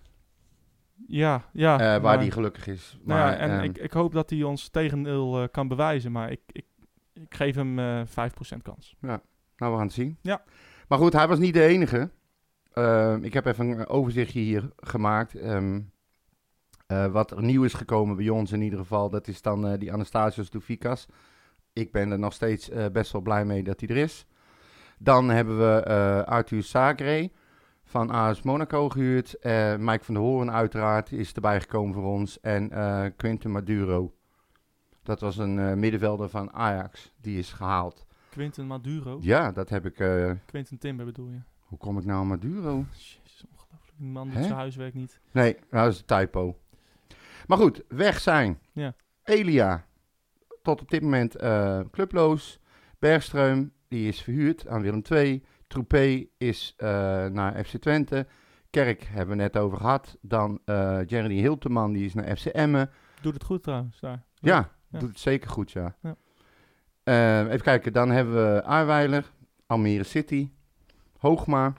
ja, ja. waar maar- hij gelukkig is. Nou Maar, ja, en ehm, ik, ik hoop dat hij ons tegendeel kan bewijzen. Maar ik, ik, ik geef hem eh 5% kans. Nou, we gaan het zien. Ja. Maar goed, hij was niet de enige. Ehm, ik heb even een overzichtje hier gemaakt. Ehm, eh, wat er nieuw is gekomen bij ons in ieder geval, dat is dan eh, die Anastasios Doufikas. Ik ben er nog steeds eh, best wel blij mee dat hij er is. Dan hebben we Arthur Sagre van AS Monaco gehuurd. Eh, Mike van der Hoorn uiteraard is erbij gekomen voor ons. En Quinten Maduro. Dat was een middenvelder van Ajax. Die is gehaald. Quinten Maduro. Ja, dat heb ik. Quinten Timber bedoel je. hoe kom ik nou aan Maduro? Jezus, ongelooflijk. Die man doet Hè? zijn huiswerk niet. Nee, nou, dat is een typo. Maar goed, weg zijn. Ja. Elia, tot op dit moment eh, clubloos. Bergström, die is verhuurd aan Willem II. Troepé is eh, naar FC Twente. Kerk hebben we net over gehad. Dan eh Jeremy Hilteman, die is naar FC Emmen. Doet het goed trouwens daar. Ja, Ja. doet het zeker goed, ja. Ja. Even kijken, dan hebben we Aarweiler, Almere City, Hoogma,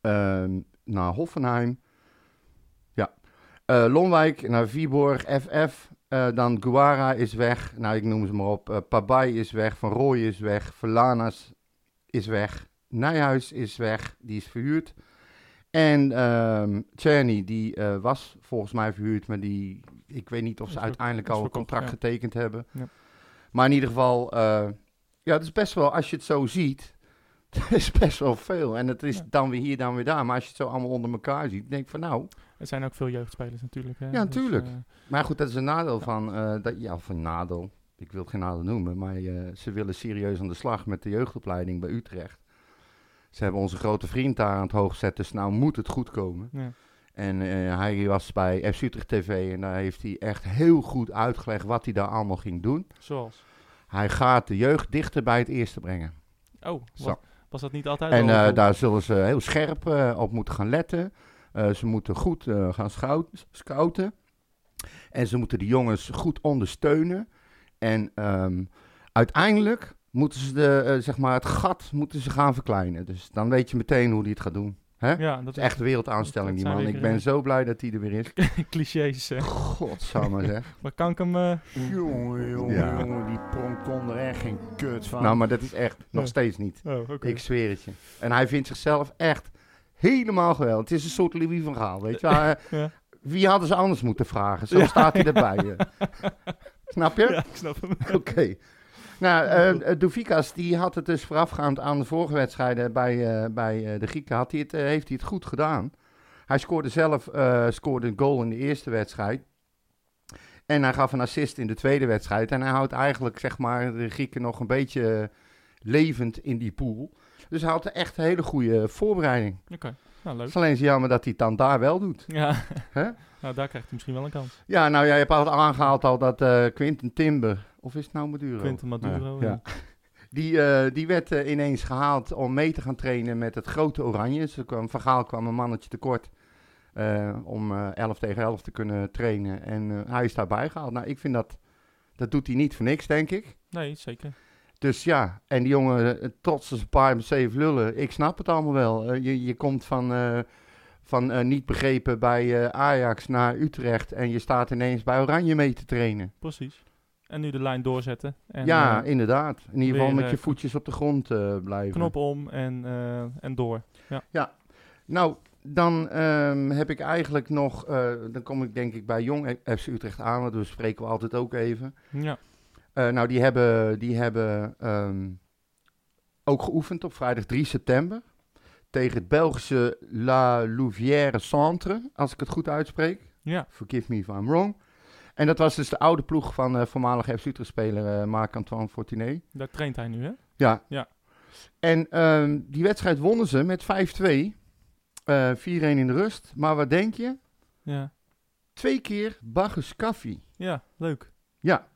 ehm, naar Hoffenheim. Ja. Eh, Lonwijk naar Viborg, FF. Eh, dan Guara is weg. Nou, ik noem ze maar op. Eh Pabai is weg. Van Rooij is weg. Verlanas is weg. Nijhuis is weg. Die is verhuurd. En Czerny, die was volgens mij verhuurd, maar die, ik weet niet of ze uiteindelijk al een contract ja. getekend hebben. Ja. Maar in ieder geval, ja, het is best wel, als je het zo ziet, <laughs> het is best wel veel. En het is Ja. dan weer hier, dan weer daar. Maar als je het zo allemaal onder elkaar ziet, denk ik van nou, Er zijn ook veel jeugdspelers natuurlijk. Hè? Ja, natuurlijk. eh, Maar goed, dat is een nadeel Ja. van, eh, dat, ja, een nadeel. Ik wil het geen nadeel noemen, maar eh, ze willen serieus aan de slag met de jeugdopleiding bij Utrecht. Ze hebben onze grote vriend daar aan het hoog zetten, dus nou moet het goed komen. ja. En eh, hij was bij FC Utrecht TV en daar heeft hij echt heel goed uitgelegd wat hij daar allemaal ging doen. Zoals. Hij gaat de jeugd dichter bij het eerste brengen. Oh, Zo. was dat niet altijd En daar zullen ze heel scherp op moeten gaan letten. Eh, ze moeten goed eh, gaan scout- scouten. En ze moeten de jongens goed ondersteunen. En ehm, uiteindelijk moeten ze de, eh, zeg maar het gat moeten ze gaan verkleinen. Dus dan weet je meteen hoe hij het gaat doen. Hè? Ja, dat is echt een wereldaanstelling, dat die man. Ik ben zo blij dat hij er weer is. <laughs> clichés. eh. Godsamme zeg. <laughs> Maar kan ik hem... Jongen, jongen, Ja. jongen, die pronk kon er echt geen kut van. Nou, maar dat is echt nog Ja. steeds niet. Oh. Ik zweer het je. En hij vindt zichzelf echt helemaal geweldig. Het is een soort Louis van Gaal, weet je. <laughs> Eh, Ja. Wie hadden ze anders moeten vragen? Zo staat hij <laughs> erbij. eh. Snap je? Ja, ik snap hem. <laughs> Oké. Nou, eh, eh, Doufikas, die had het dus voorafgaand aan de vorige wedstrijden bij, bij de Grieken, had hij het, heeft hij het goed gedaan. Hij scoorde zelf scoorde een goal in de eerste wedstrijd. En hij gaf een assist in de tweede wedstrijd. En hij houdt eigenlijk, zeg maar, de Grieken nog een beetje levend in die pool. Dus hij had echt een hele goede voorbereiding. Oké, nou Het leuk. is alleen zo jammer dat hij het dan daar wel doet. Ja, <laughs> nou daar krijgt hij misschien wel een kans. Ja, nou ja, je hebt al aangehaald al dat eh Quinten Timber, of is het nou Maduro? Quinten Maduro, Ja, ja. ja. <laughs> Die, eh, die werd eh, ineens gehaald om mee te gaan trainen met het grote Oranje. Dus kwam, Van Gaal kwam een mannetje tekort om eh 11 tegen 11 te kunnen trainen. En hij is daarbij gehaald. Nou, ik vind dat, dat doet hij niet voor niks, denk ik. Nee, zeker. Dus ja, en die jongen, eh, trots als een paar met zeven lullen, ik snap het allemaal wel. Eh, je, je komt van, eh, van niet begrepen bij Ajax naar Utrecht en je staat ineens bij Oranje mee te trainen. Precies. En nu de lijn doorzetten. En, ja, inderdaad. In ieder geval met je voetjes op de grond blijven. knop om en, en door. Nou, dan ehm, heb ik eigenlijk nog, dan kom ik denk ik bij Jong FC Utrecht aan, want we spreken we altijd ook even. Ja, Eh, nou, die hebben, die hebben ehm, ook geoefend op vrijdag 3 september. Tegen het Belgische La Louvière Centre, als ik het goed uitspreek. ja. Forgive me if I'm wrong. En dat was dus de oude ploeg van eh voormalige FC Utrecht-speler eh Marc-Antoine Fortuné. daar traint hij nu, hè? Ja. Ja. En ehm, die wedstrijd wonnen ze met 5-2. eh 4-1 in de rust. Maar wat denk je? Ja, Twee keer Bagus Kaffi. ja leuk. Ja.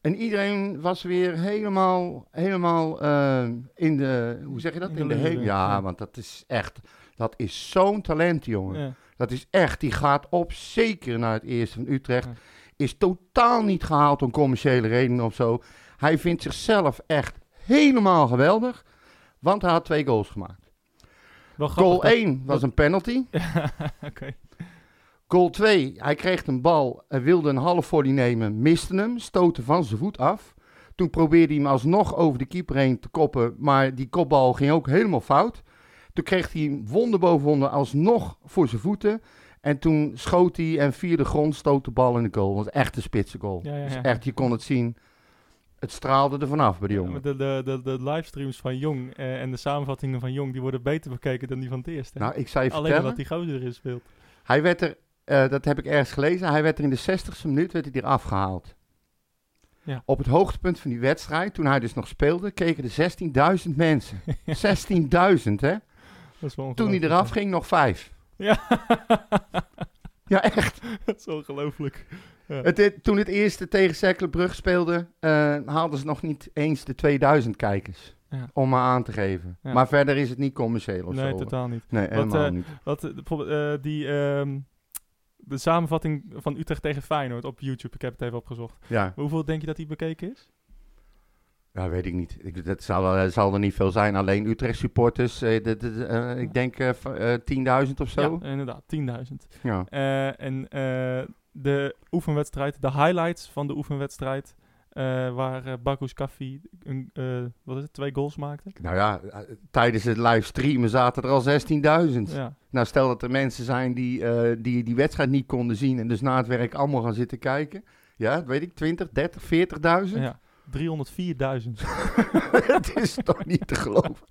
En iedereen was weer helemaal, helemaal eh, in de, hoe zeg je dat? In In de de, ja, want dat is echt, dat is zo'n talent, jongen. Ja. Dat is echt, die gaat op zeker naar het eerste van Utrecht. Ja. Is totaal niet gehaald om commerciële redenen of zo. Hij vindt zichzelf echt helemaal geweldig, want hij had twee goals gemaakt. Goal dat- 1 was een penalty. <laughs> Oké. Goal 2, hij kreeg een bal, hij wilde een half volley nemen, miste hem, stootte van zijn voet af. Toen probeerde hij hem alsnog over de keeper heen te koppen, maar die kopbal ging ook helemaal fout. Toen kreeg hij hem wonder boven wonder alsnog voor zijn voeten. En toen schoot hij en via de grond stoot de bal in de goal. Dat was echt een spitse goal. Ja, ja, Dus ja. echt, je kon het zien. Het straalde er vanaf bij die Ja, jongen. de, de, de, de livestreams van Jong eh, en de samenvattingen van Jong, die worden beter bekeken dan die van het eerste. Nou, ik je Alleen vertellen. omdat die gozer erin speelt. Hij werd er, eh, dat heb ik ergens gelezen, hij werd er in de 60ste minuut werd hij er afgehaald. Ja. Op het hoogtepunt van die wedstrijd, toen hij dus nog speelde, keken er 16.000 mensen. <laughs> 16.000 hè? Dat is wel Toen hij eraf ging, nog vijf. Ja. <laughs> Ja, echt. dat is ongelooflijk. Ja. Het, toen het eerste tegen Cerkelenbrug speelde, eh, haalden ze nog niet eens de 2000 kijkers. Ja. Om maar aan te geven. Ja. Maar verder is het niet commercieel of nee, zo. totaal niet. Nee, helemaal eh, niet. Wat, bijvoorbeeld, die, ehm, de samenvatting van Utrecht tegen Feyenoord op YouTube, ik heb het even opgezocht. Ja. Maar hoeveel denk je dat die bekeken is? ja, weet ik niet. Ik, dat zal, eh, zal er niet veel zijn. Alleen Utrecht supporters, eh, eh, ik denk eh, 10.000 of zo. Ja, inderdaad, 10.000. Ja. En de oefenwedstrijd, de highlights van de oefenwedstrijd, waar Bakus Kaffi een, wat is het, twee goals maakte. Nou ja, tijdens het livestreamen zaten er al 16.000. Ja, Nou, stel dat er mensen zijn die, eh, die die wedstrijd niet konden zien en dus na het werk allemaal gaan zitten kijken. Ja, dat weet ik, 20, 30, 40.000? Ja, 304.000. Het <laughs> <laughs> is toch niet te geloven?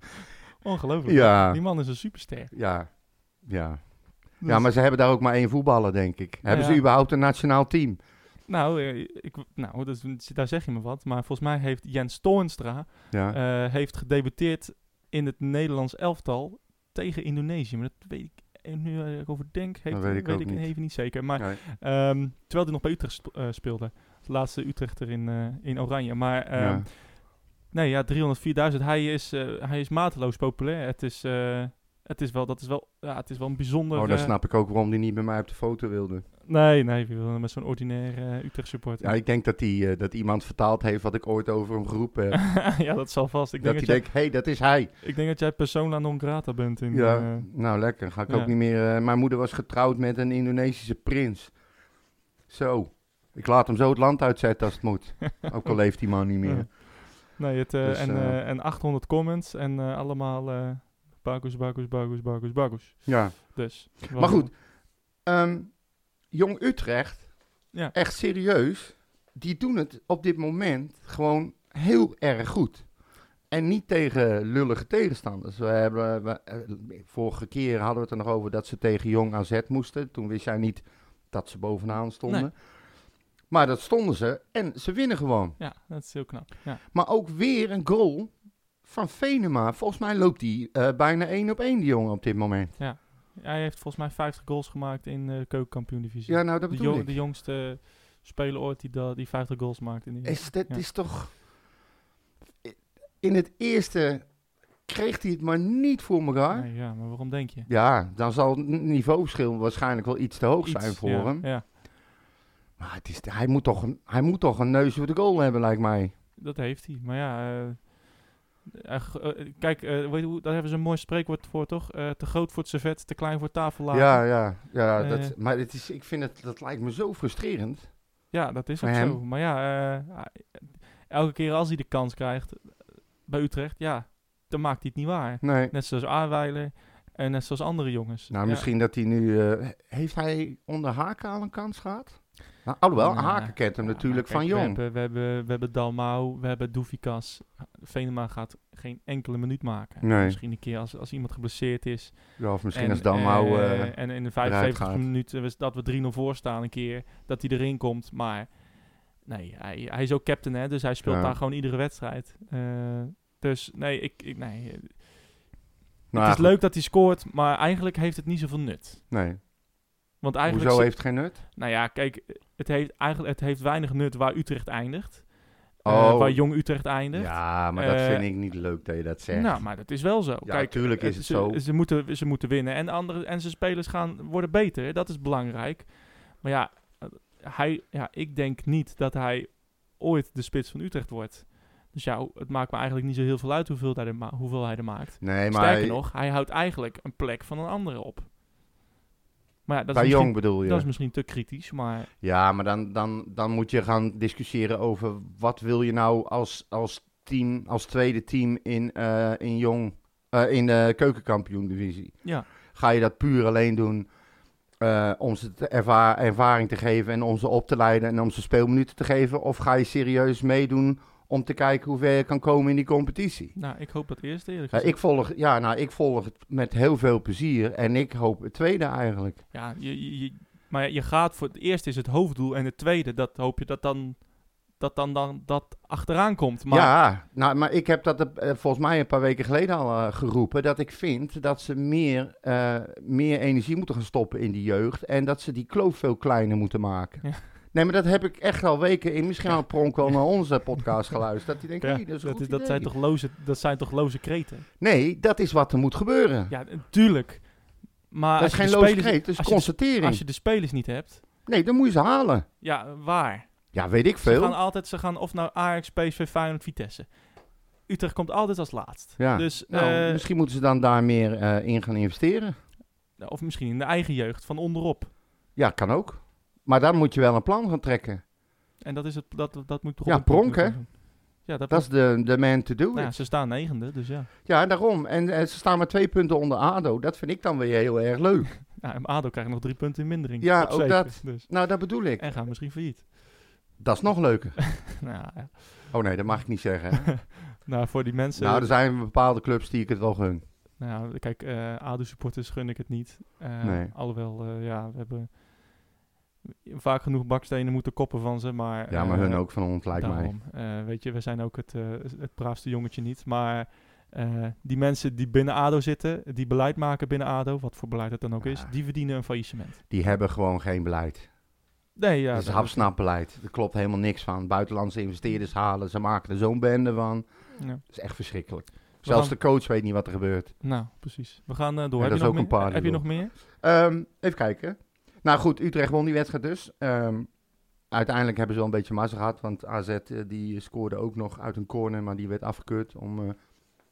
Ongelooflijk. Ja, Die man is een superster. ja, ja. Dus- Ja, maar ze hebben daar ook maar één voetballer, denk ik. Hebben ja. ze überhaupt een nationaal team? Nou, eh, ik, nou dat is- daar zeg je me wat. Maar volgens mij heeft Jens Toornstra Ja. eh, heeft gedebuteerd in het Nederlands elftal tegen Indonesië. Maar dat weet ik, en nu eh, ik over denk, heeft, weet ik ook niet. even niet zeker. Maar Nee. ehm, terwijl hij nog bij Utrecht sp- eh, speelde. De laatste Utrechter in, eh, in Oranje. Maar ehm, Ja. nee, ja, 304.000. Hij is, eh, hij is mateloos populair. Het is, eh, het is wel, dat is wel, ja, het is wel een bijzonder... Oh, dan eh, snap ik ook waarom hij niet bij mij op de foto wilde. Nee, nee, we met zo'n ordinair eh, Utrecht supporter. Ja, ik denk dat, die, eh, dat iemand vertaald heeft wat ik ooit over hem geroepen heb. <laughs> ja, dat zal vast. Ik dat denk hij denkt, hé, hey, dat is hij. ik denk dat jij persona non grata bent. In, Ja, nou lekker. Ga ik ook niet meer... mijn moeder was getrouwd met een Indonesische prins. Zo. Ik laat hem zo het land uitzetten als het moet. <laughs> ook al leeft die man niet meer. Ja. nee, het, Dus, en, en 800 comments en allemaal bagus, bagus, bagus, bagus, bagus. Ja. Dus. Maar goed, ehm, Jong Utrecht, Ja. echt serieus, die doen het op dit moment gewoon heel erg goed. En niet tegen lullige tegenstanders. We hebben, we, eh, vorige keer hadden we het er nog over dat ze tegen Jong AZ moesten. Toen wist jij niet dat ze bovenaan stonden. Nee. Maar dat stonden ze en ze winnen gewoon. Ja, dat is heel knap. Ja. Maar ook weer een goal van Venema. Volgens mij loopt die eh, bijna één op één, die jongen, op dit moment. Hij heeft volgens mij 50 goals gemaakt in eh, de keukenkampioen-divisie. Ja, nou dat de, bedoel jong- ik. de jongste speler ooit die, da- die 50 goals maakt. In die, Is, dat Ja. is toch... In het eerste kreeg hij het maar niet voor elkaar. Nee, ja, maar waarom denk je? Ja, dan zal het niveauverschil waarschijnlijk wel iets te hoog Iets, zijn voor ja, hem. Ja, Maar het is, hij, moet toch een, hij moet toch een neus voor de goal hebben, lijkt mij. dat heeft hij. Maar ja, eh, eh, eh, kijk, eh, weet je hoe, daar hebben ze een mooi spreekwoord voor, toch? Eh, te groot voor het servet, te klein voor het tafellaken. Ja, ja, ja. Eh. dat, maar het is, ik vind het, dat lijkt me zo frustrerend. Ja, dat is ook hem. zo. Maar ja, eh, hij- elke keer als hij de kans krijgt eh, bij Utrecht, ja, dan maakt hij het niet waar. Nee. Net zoals Aarweiler en net zoals andere jongens. Nou, Ja. misschien dat hij nu... eh, heeft hij onder Haken al een kans gehad? Nou, alhoewel, Nou, Haken kent hem Ja, natuurlijk van jong. We hebben, we hebben, we hebben Dalmau, we hebben Doefikas. Venema gaat geen enkele minuut maken. Nee. Misschien een keer als, als iemand geblesseerd is. Ja, of misschien en, als Dalmau... eh, eh, en in de eruit 75 gaat. minuten was dat we 3-0 voor staan een keer. Dat hij erin komt. Maar nee, hij, hij is ook captain hè. Dus hij speelt Ja. daar gewoon iedere wedstrijd. Eh, dus nee, ik, ik, nee. nou, het is leuk dat hij scoort. Maar eigenlijk heeft het niet zoveel nut. Nee. Want eigenlijk Hoezo heeft het geen nut? Nou ja, kijk, het heeft, eigenlijk, het heeft weinig nut waar Utrecht eindigt. Eh, Oh. waar Jong Utrecht eindigt. Ja, maar dat Eh, vind ik niet leuk dat je dat zegt. Nou, maar dat is wel zo. Ja, Kijk, tuurlijk is eh, het ze, zo. Ze moeten, ze moeten winnen. En, andere, en zijn spelers gaan worden beter. Dat is belangrijk. Maar ja, hij, ja, ik denk niet dat hij ooit de spits van Utrecht wordt. Dus ja, het maakt me eigenlijk niet zo heel veel uit hoeveel hij er, ma- hoeveel hij er maakt. nee, maar Sterker nog, hij houdt eigenlijk een plek van een andere op. Maar ja, dat is, bij misschien, Jong bedoel je? dat is misschien te kritisch. Maar Ja, maar dan, dan, dan moet je gaan discussiëren over wat wil je nou als, als team, als tweede team in, eh, in Jong, eh, in de keukenkampioen-divisie. ja, Ga je dat puur alleen doen eh, om ze te erva- ervaring te geven en om ze op te leiden en om ze speelminuten te geven? Of ga je serieus meedoen om te kijken hoe ver je kan komen in die competitie? nou, ik hoop dat eerste eerlijk Ja, ik, volg, ja, nou, ik volg het met heel veel plezier en ik hoop het tweede eigenlijk. Ja, je, je, je- maar je gaat voor het eerste is het hoofddoel en het tweede, dat hoop je dat dan dat dan, dan dat achteraan komt. Maar Ja, nou, maar ik heb dat eh, volgens mij een paar weken geleden al eh, geroepen. Dat ik vind dat ze meer, eh, meer energie moeten gaan stoppen in die jeugd. En dat ze die kloof veel kleiner moeten maken. Ja. Nee, maar dat heb ik echt al weken in. Misschien al Pronk wel naar onze podcast geluisterd. Dat hij denkt, ja, hey, dat is dat, is- zijn toch loze, dat zijn toch loze kreten? Nee, dat is wat er moet gebeuren. Ja, natuurlijk. Maar dat is geen loze kreet, dat is als je de- constatering. Als je de spelers niet hebt, Nee, dan moet je ze halen. ja, waar? Ja, weet ik Ze veel. gaan altijd, ze gaan of naar Ajax, PSV, Feyenoord, Vitesse. Utrecht komt altijd als laatst. Ja. Dus, Nou, eh, misschien moeten ze dan daar meer eh, in gaan investeren. of misschien in de eigen jeugd, van onderop. Ja, kan ook. Maar dan moet je wel een plan gaan trekken. En dat, is het, dat, dat moet toch Ja, pronk hè? Ja, dat, Dat is de, de man to do nou ja, ze staan negende, dus ja. Ja, daarom. En ze staan maar twee punten onder ADO. Dat vind ik dan weer heel erg leuk. <laughs> ja en ADO krijgt nog drie punten in mindering. Ja, ook zeven, dat. Dus. Nou, dat bedoel ik. En gaan misschien failliet. Dat is nog leuker. <laughs> nou, ja. Oh nee, dat mag ik niet zeggen. <laughs> nou, voor die mensen... nou, er zijn bepaalde clubs die ik het wel gun. Nou, ja, kijk, eh ADO-supporters gun ik het niet. Eh, Nee. Alhoewel, eh, ja, we hebben vaak genoeg bakstenen moeten koppen van ze, maar... Ja, maar eh, hun ook van ons, lijkt mij. daarom. Eh, weet je, we zijn ook het, eh, het braafste jongetje niet. Maar eh, die mensen die binnen ADO zitten, die beleid maken binnen ADO, wat voor beleid het dan ook is, die verdienen een faillissement. Die hebben gewoon geen beleid. Nee, ja. dat is hapsnapbeleid. Er klopt helemaal niks van. Buitenlandse investeerders halen, ze maken er zo'n bende van. ja. Dat is echt verschrikkelijk. We Zelfs gaan- de coach weet niet wat er gebeurt. Nou, precies. We gaan eh, door. Ja, heb dat je is nog ook een meer? Heb je nog meer? Ehm, even kijken. Nou goed, Utrecht won die wedstrijd dus. Ehm, uiteindelijk hebben ze wel een beetje mazzel gehad. Want AZ eh, die scoorde ook nog uit een corner, maar die werd afgekeurd. Om, eh,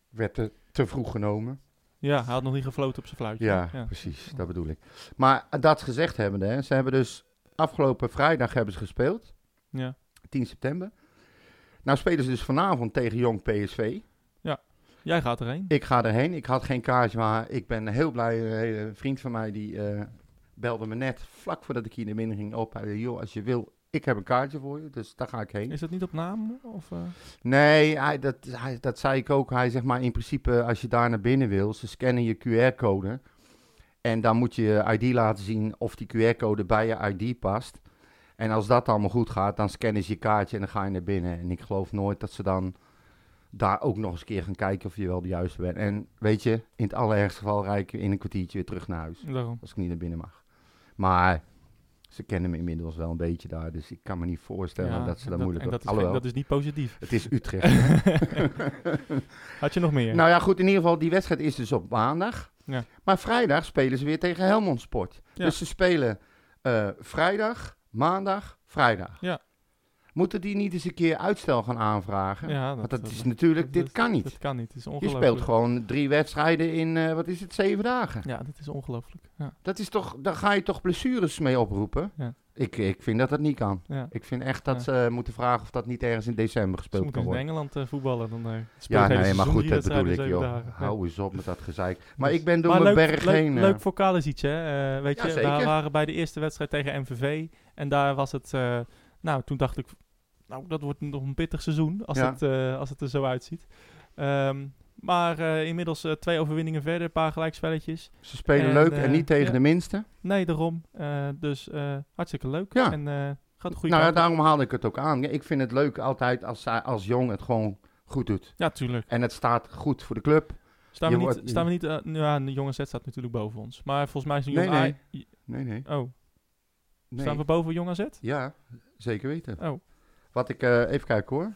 werd te, te vroeg genomen. Ja, hij had nog niet gefloten op zijn fluitje. Ja, precies. Dat bedoel ik. Maar dat gezegd hebbende, hè, ze hebben dus afgelopen vrijdag hebben ze gespeeld. Ja. 10 september. Nou spelen ze dus vanavond tegen Jong PSV. Jij gaat erheen. Ik ga erheen. Ik had geen kaartje, maar ik ben heel blij. Een vriend van mij die eh, belde me net vlak voordat ik hier naar binnen ging op. Hij zei, joh, als je wil, ik heb een kaartje voor je, dus daar ga ik heen. Is dat niet op naam? Of, eh? Nee, hij, dat, hij, dat zei ik ook. Hij zegt maar in principe, als je daar naar binnen wil, ze scannen je QR-code. En dan moet je je ID laten zien of die QR-code bij je ID past. En als dat allemaal goed gaat, dan scannen ze je kaartje en dan ga je naar binnen. En ik geloof nooit dat ze dan daar ook nog eens een keer gaan kijken of je wel de juiste bent. En weet je, in het allerergste geval rijd ik in een kwartiertje weer terug naar huis. Daarom. Als ik niet naar binnen mag. Maar ze kennen me inmiddels wel een beetje daar. Dus ik kan me niet voorstellen Ja, dat ze dat moeilijk en dat, hebben. is, geen- Alhoewel, dat is niet positief. het is Utrecht. <laughs> <laughs> Had je nog meer? Nou ja, goed, in ieder geval, die wedstrijd is dus op maandag. Ja. Maar vrijdag spelen ze weer tegen Helmond Sport. Ja. Dus ze spelen eh, vrijdag, maandag, vrijdag. Ja. Moeten die niet eens een keer uitstel gaan aanvragen? ja, Want dat is natuurlijk, dit dat- kan niet. Dat kan niet. Het is Je ongelooflijk. speelt gewoon drie wedstrijden in, eh, wat is het, zeven dagen. Ja, dat is ongelooflijk. Ja, Dat is toch, daar ga je toch blessures mee oproepen? Ja. Ik, ik vind dat dat niet kan. ja. Ik vind echt dat Ja. ze moeten vragen of dat niet ergens in december gespeeld kan in worden. Engeland eh, voetballen. Dan, eh, speelt Ja, nee, maar goed, dat bedoel ik, joh. dagen. Hou eens op met dat gezeik. Maar Dus- ik ben door mijn leuk, berg leuk, heen. eh, leuk voor Kalisic, hè? Eh, weet Ja, je, we waren bij de eerste wedstrijd tegen MVV. En daar was het... eh, nou, toen dacht ik... Nou, dat wordt nog een pittig seizoen als, Ja. het, eh, als het er zo uitziet. Ehm, maar eh, inmiddels eh, twee overwinningen verder, een paar gelijkspelletjes. Ze spelen En, leuk en niet tegen ja. de minste. Nee, daarom. Dus hartstikke leuk. Ja. En gaat de goede Nou ja, daarom haalde ik het ook aan. Ik vind het leuk altijd als, zij- als Jong het gewoon goed doet. Ja, tuurlijk. En het staat goed voor de club. Staan we niet... wordt- Staan we niet nou ja, de jonge Z staat natuurlijk boven ons. Maar volgens mij is een Nee, jong nee. A- Nee, nee. Oh, nee. staan we boven jong AZ? Ja, zeker weten. Oh, Wat ik, eh, even kijken hoor.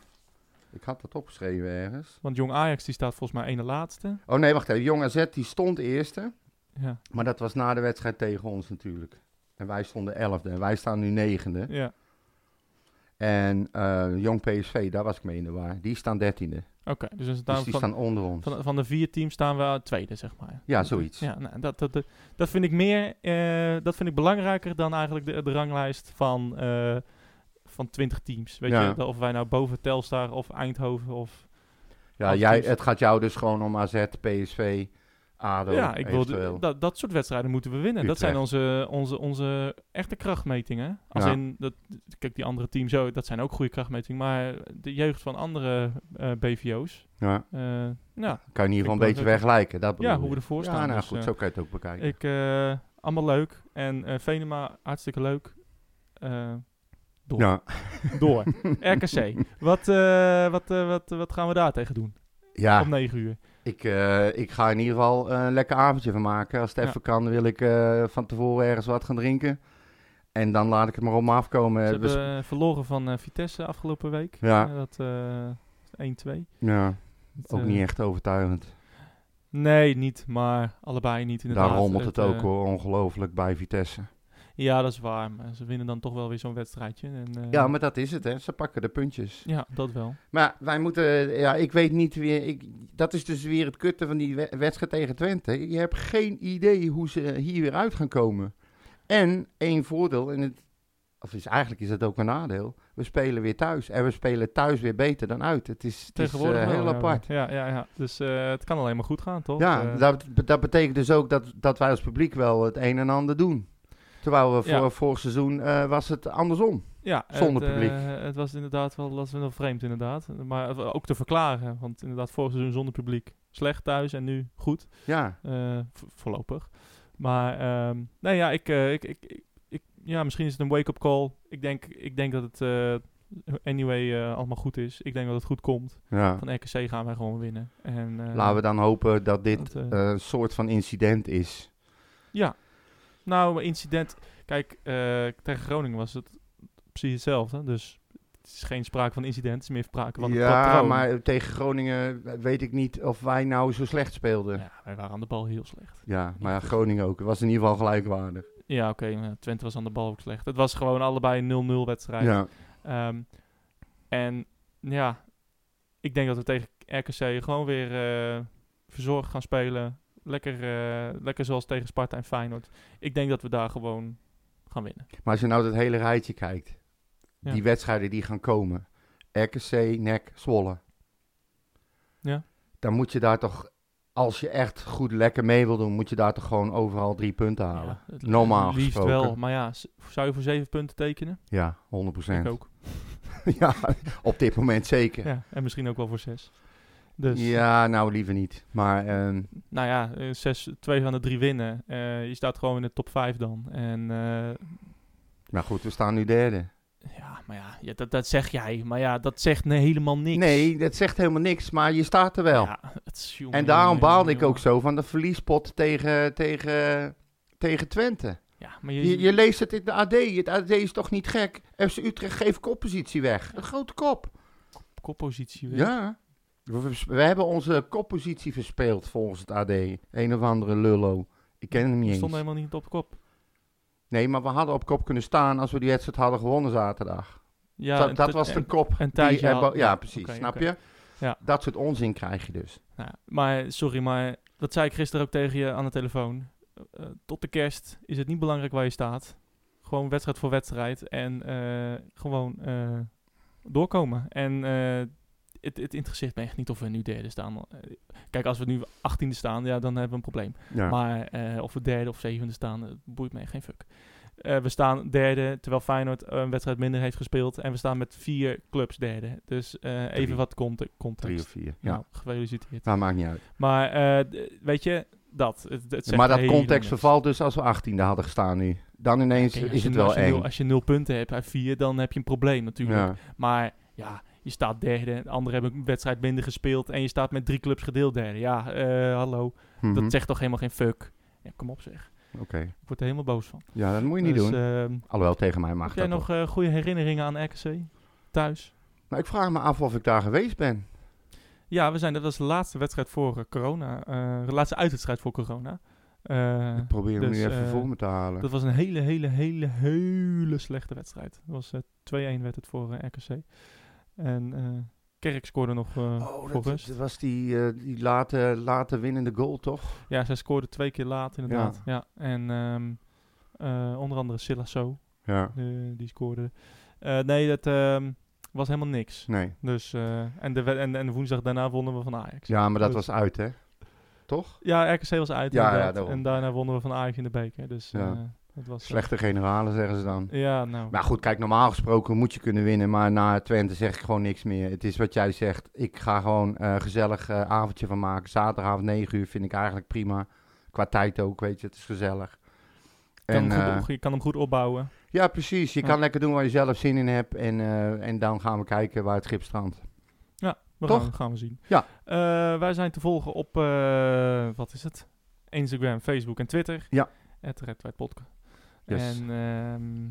Ik had dat opgeschreven ergens. want jong Ajax die staat volgens mij ene laatste. Oh nee, wacht even. Jong AZ die stond eerste. Ja, Maar dat was na de wedstrijd tegen ons natuurlijk. En wij stonden elfde. En wij staan nu negende. ja. En eh, Jong PSV, daar was ik mee in de war. Die staan dertiende. Oké, dus Dus die van, staan onder ons. van, van de vier teams staan we tweede, zeg maar. Ja, zoiets. Ja, nou, dat, dat, dat, vind ik meer, eh, dat vind ik belangrijker dan eigenlijk de, de ranglijst van, van 20 teams. Weet Ja. je, of wij nou boven Telstar of Eindhoven of... Ja, jij, teams- het gaat jou dus gewoon om AZ, PSV, ADO, ja, ik wil dat, dat soort wedstrijden moeten we winnen. Dat zijn onze, onze, onze echte krachtmetingen. Als Ja. in, dat, kijk, die andere teams ook, dat zijn ook goede krachtmetingen. Maar de jeugd van andere eh, BVO's, Ja, nou, kan je in ieder geval een beetje vergelijken. Dat ja, hoe we ervoor Ja, staan. nou Dus, goed, eh, zo kan je het ook bekijken. Ik, allemaal leuk. En Venema, hartstikke leuk. Door. ja. <laughs> door. RKC. Wat, eh, wat, eh, wat, wat gaan we daar tegen doen? ja, Om 9 uur. ik, eh, ik ga in ieder geval een lekker avondje van maken. Als het Ja. even kan, wil ik van tevoren ergens wat gaan drinken. En dan laat ik het maar op me afkomen. Ze We sp- hebben verloren van Vitesse afgelopen week. Ja. Dat eh 1-2. ja, Dat, ook niet echt overtuigend. Nee, niet. Maar allebei niet inderdaad. Daar rommelt het, ook eh, hoor, ongelooflijk bij Vitesse. Ja, dat is waar. Maar ze winnen dan toch wel weer zo'n wedstrijdje. En, eh, Ja, maar dat is het hè. Ze pakken de puntjes. Ja, dat wel. Maar wij moeten, ja, ik weet niet weer, ik, dat is dus weer het kutte van die we- wedstrijd tegen Twente. Je hebt geen idee hoe ze hier weer uit gaan komen. En één voordeel, en het, of is, eigenlijk is dat ook een nadeel, we spelen weer thuis. En we spelen thuis weer beter dan uit. Het is, het Tegenwoordig eh, heel apart. Ja, ja, ja. Dus eh, het kan alleen maar goed gaan, toch? Ja, Eh, dat, dat betekent dus ook dat, dat wij als publiek wel het een en ander doen. Terwijl we voor Ja. vorig seizoen eh, was het andersom. Ja, Zonder het, publiek. eh, het was inderdaad wel, is wel vreemd inderdaad. Maar was ook te verklaren, want inderdaad vorig seizoen zonder publiek slecht thuis en nu goed, Ja, eh, vo- voorlopig. Maar ehm, nee, ja, ik, eh, ik, ik, ik, ja, misschien is het een wake-up call. Ik denk, ik denk dat het eh, anyway eh, allemaal goed is. Ik denk dat het goed komt. ja. Van RKC gaan wij gewoon winnen. En, eh, Laten we dan hopen dat dit dat, eh, eh, een soort van incident is. Ja. Nou, incident. Kijk, eh, tegen Groningen was het precies hetzelfde. Dus het is geen sprake van incident. Het is meer sprake van een ja, patroon. maar tegen Groningen weet ik niet of wij nou zo slecht speelden. Ja, Ja, wij waren aan de bal heel slecht. maar ja, Groningen ook. Het was in ieder geval gelijkwaardig. Ja, oké. maar Twente was aan de bal ook slecht. Het was gewoon allebei een 0-0 wedstrijd. Ja. Ehm, en ja, ik denk dat we tegen RKC gewoon weer eh, verzorgd gaan spelen. Lekker, eh, lekker zoals tegen Sparta en Feyenoord. Ik denk dat we daar gewoon gaan winnen. Maar als je nou dat hele rijtje kijkt, Ja. die wedstrijden die gaan komen, RKC, NEC, Zwolle. Ja. Dan moet je daar toch, als je echt goed lekker mee wil doen, moet je daar toch gewoon overal drie punten halen. Ja, Normaal liefst gesproken. wel. Maar ja, zou je voor zeven punten tekenen? Ja, 100%. Ik ook. <laughs> ja, op dit moment zeker. Ja, en misschien ook wel voor zes. Dus, nou liever niet. Maar ehm, nou ja, eh, zes, twee van de drie winnen. Eh, je staat gewoon in de top vijf dan. En uh, maar goed, we staan nu derde. ja, maar ja, ja dat, dat zeg jij. Maar ja, dat zegt nee, helemaal niks. Nee, dat zegt helemaal niks, maar je staat er wel. Ja, het is, jongen, en daarom jongen, baalde jongen, ik ook zo van de verliespot tegen, tegen, tegen Twente. Ja, maar je, Je, je leest het in de AD. Het AD is toch niet gek? FC Utrecht geeft koppositie weg. Een grote kop. koppositie weer. Ja. We, hebben onze koppositie verspeeld volgens het AD. Een of andere lullo. Ik ken hem niet eens. stonden helemaal niet op kop. Nee, maar we hadden op kop kunnen staan als we die wedstrijd hadden gewonnen zaterdag. Ja, dat en was de en- kop. tijdje die had- ja, precies. snap je? Ja. Dat soort onzin krijg je dus. Maar sorry, maar dat zei ik gisteren ook tegen je aan de telefoon. Eh, tot de kerst is het niet belangrijk waar je staat. Gewoon wedstrijd voor wedstrijd en eh, gewoon eh, doorkomen. En eh, het, het interesseert me echt niet of we nu derde staan. Eh, Kijk, als we nu achttiende staan, ja, dan hebben we een probleem. Ja. Maar eh, of we derde of zevende staan, het boeit me geen fuck. Eh, we staan derde, terwijl Feyenoord een wedstrijd minder heeft gespeeld. En we staan met vier clubs derde. Dus even wat conte- Drie context. of vier. Ja. Nou, gefeliciteerd. Dat maakt niet uit. Maar weet je, dat. Het, het zegt maar dat context vervalt dus als we achttiende hadden gestaan nu. Dan ineens is het wel eng. als je nul punten hebt uit vier, dan heb je een probleem natuurlijk. Ja. Maar ja, je staat derde. De anderen hebben een wedstrijd minder gespeeld. En je staat met drie clubs gedeeld derde. Ja, eh, hallo. Mhm. Dat zegt toch helemaal geen fuck. Ja, kom op zeg. Oké. Ik word er helemaal boos van. Ja, dat moet je niet Dus, doen. ehm, Alhoewel, tegen mij mag heb jij dat nog eh, goede herinneringen aan RKC? Thuis? Nou, ik vraag me af of ik daar geweest ben. Ja, we zijn, dat was de laatste wedstrijd voor eh, corona. de laatste uitwedstrijd voor corona. Ik probeer hem dus, nu even eh, voor me te halen. Dat was een hele, hele, hele, hele slechte wedstrijd. Dat was eh, 2-1 werd het voor RKC. En eh, Kerk scoorde nog eh, Oh, dat, dat was die, eh, die late, late winnende goal, toch? Ja, zij scoorde twee keer laat inderdaad. Ja. En ehm, eh, onder andere Silasso, Ja. die scoorde. Nee, dat ehm, was helemaal niks. Nee. Dus, en, de, en, en de woensdag daarna wonnen we van Ajax. Ja, maar dat Dus- was uit, hè? Toch? Ja, RKC was uit Ja, ja. En daarna wonnen we van Ajax in de beker. Dus Ja. Dat was... eh, Slechte generalen, zeggen ze dan. ja, nou... Maar goed, kijk, normaal gesproken moet je kunnen winnen. Maar na Twente zeg ik gewoon niks meer. Het is wat jij zegt. Ik ga gewoon een gezellig eh, avondje van maken. Zaterdagavond 9 uur vind ik eigenlijk prima. Qua tijd ook, weet je. Het is gezellig. kan En, hem goed, op- je kan hem goed opbouwen. ja, precies. Je Ja. kan lekker doen waar je zelf zin in hebt. En, en dan gaan we kijken waar het schip strandt. We Toch? Gaan, gaan we zien. Ja. Wij zijn te volgen op, wat is het? Instagram, Facebook en Twitter. Ja. Het Red White Podcast. Yes. En ehm,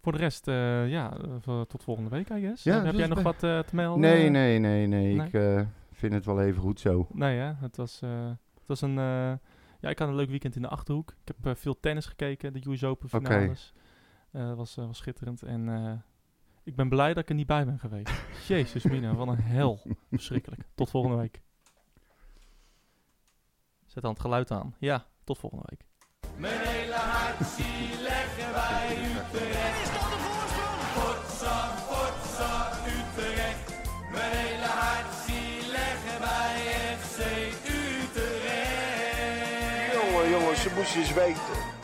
voor de rest, eh, ja, eh, voor- tot volgende week, I guess. Ja, heb jij nog wat eh, te melden? Nee, nee, nee, nee. nee? Ik eh, vind het wel even goed zo. Nee, hè? Het was, eh, het was een... eh, ja, ik had een leuk weekend in de Achterhoek. Ik heb eh, veel tennis gekeken, de US Open finales. Eh, Dat was, eh, was schitterend. En eh, ik ben blij dat ik er niet bij ben geweest. <laughs> Jezus mina, wat een hel. Verschrikkelijk. Tot volgende week. Zet dan het geluid aan. Ja, tot volgende week. Mijn hele hartje leggen wij Utrecht. Is dat de voorsprong? Potsa, potsa, Utrecht. Mijn hele hartje leggen wij FC Utrecht. Jongen, jongens, ze moesten eens weten.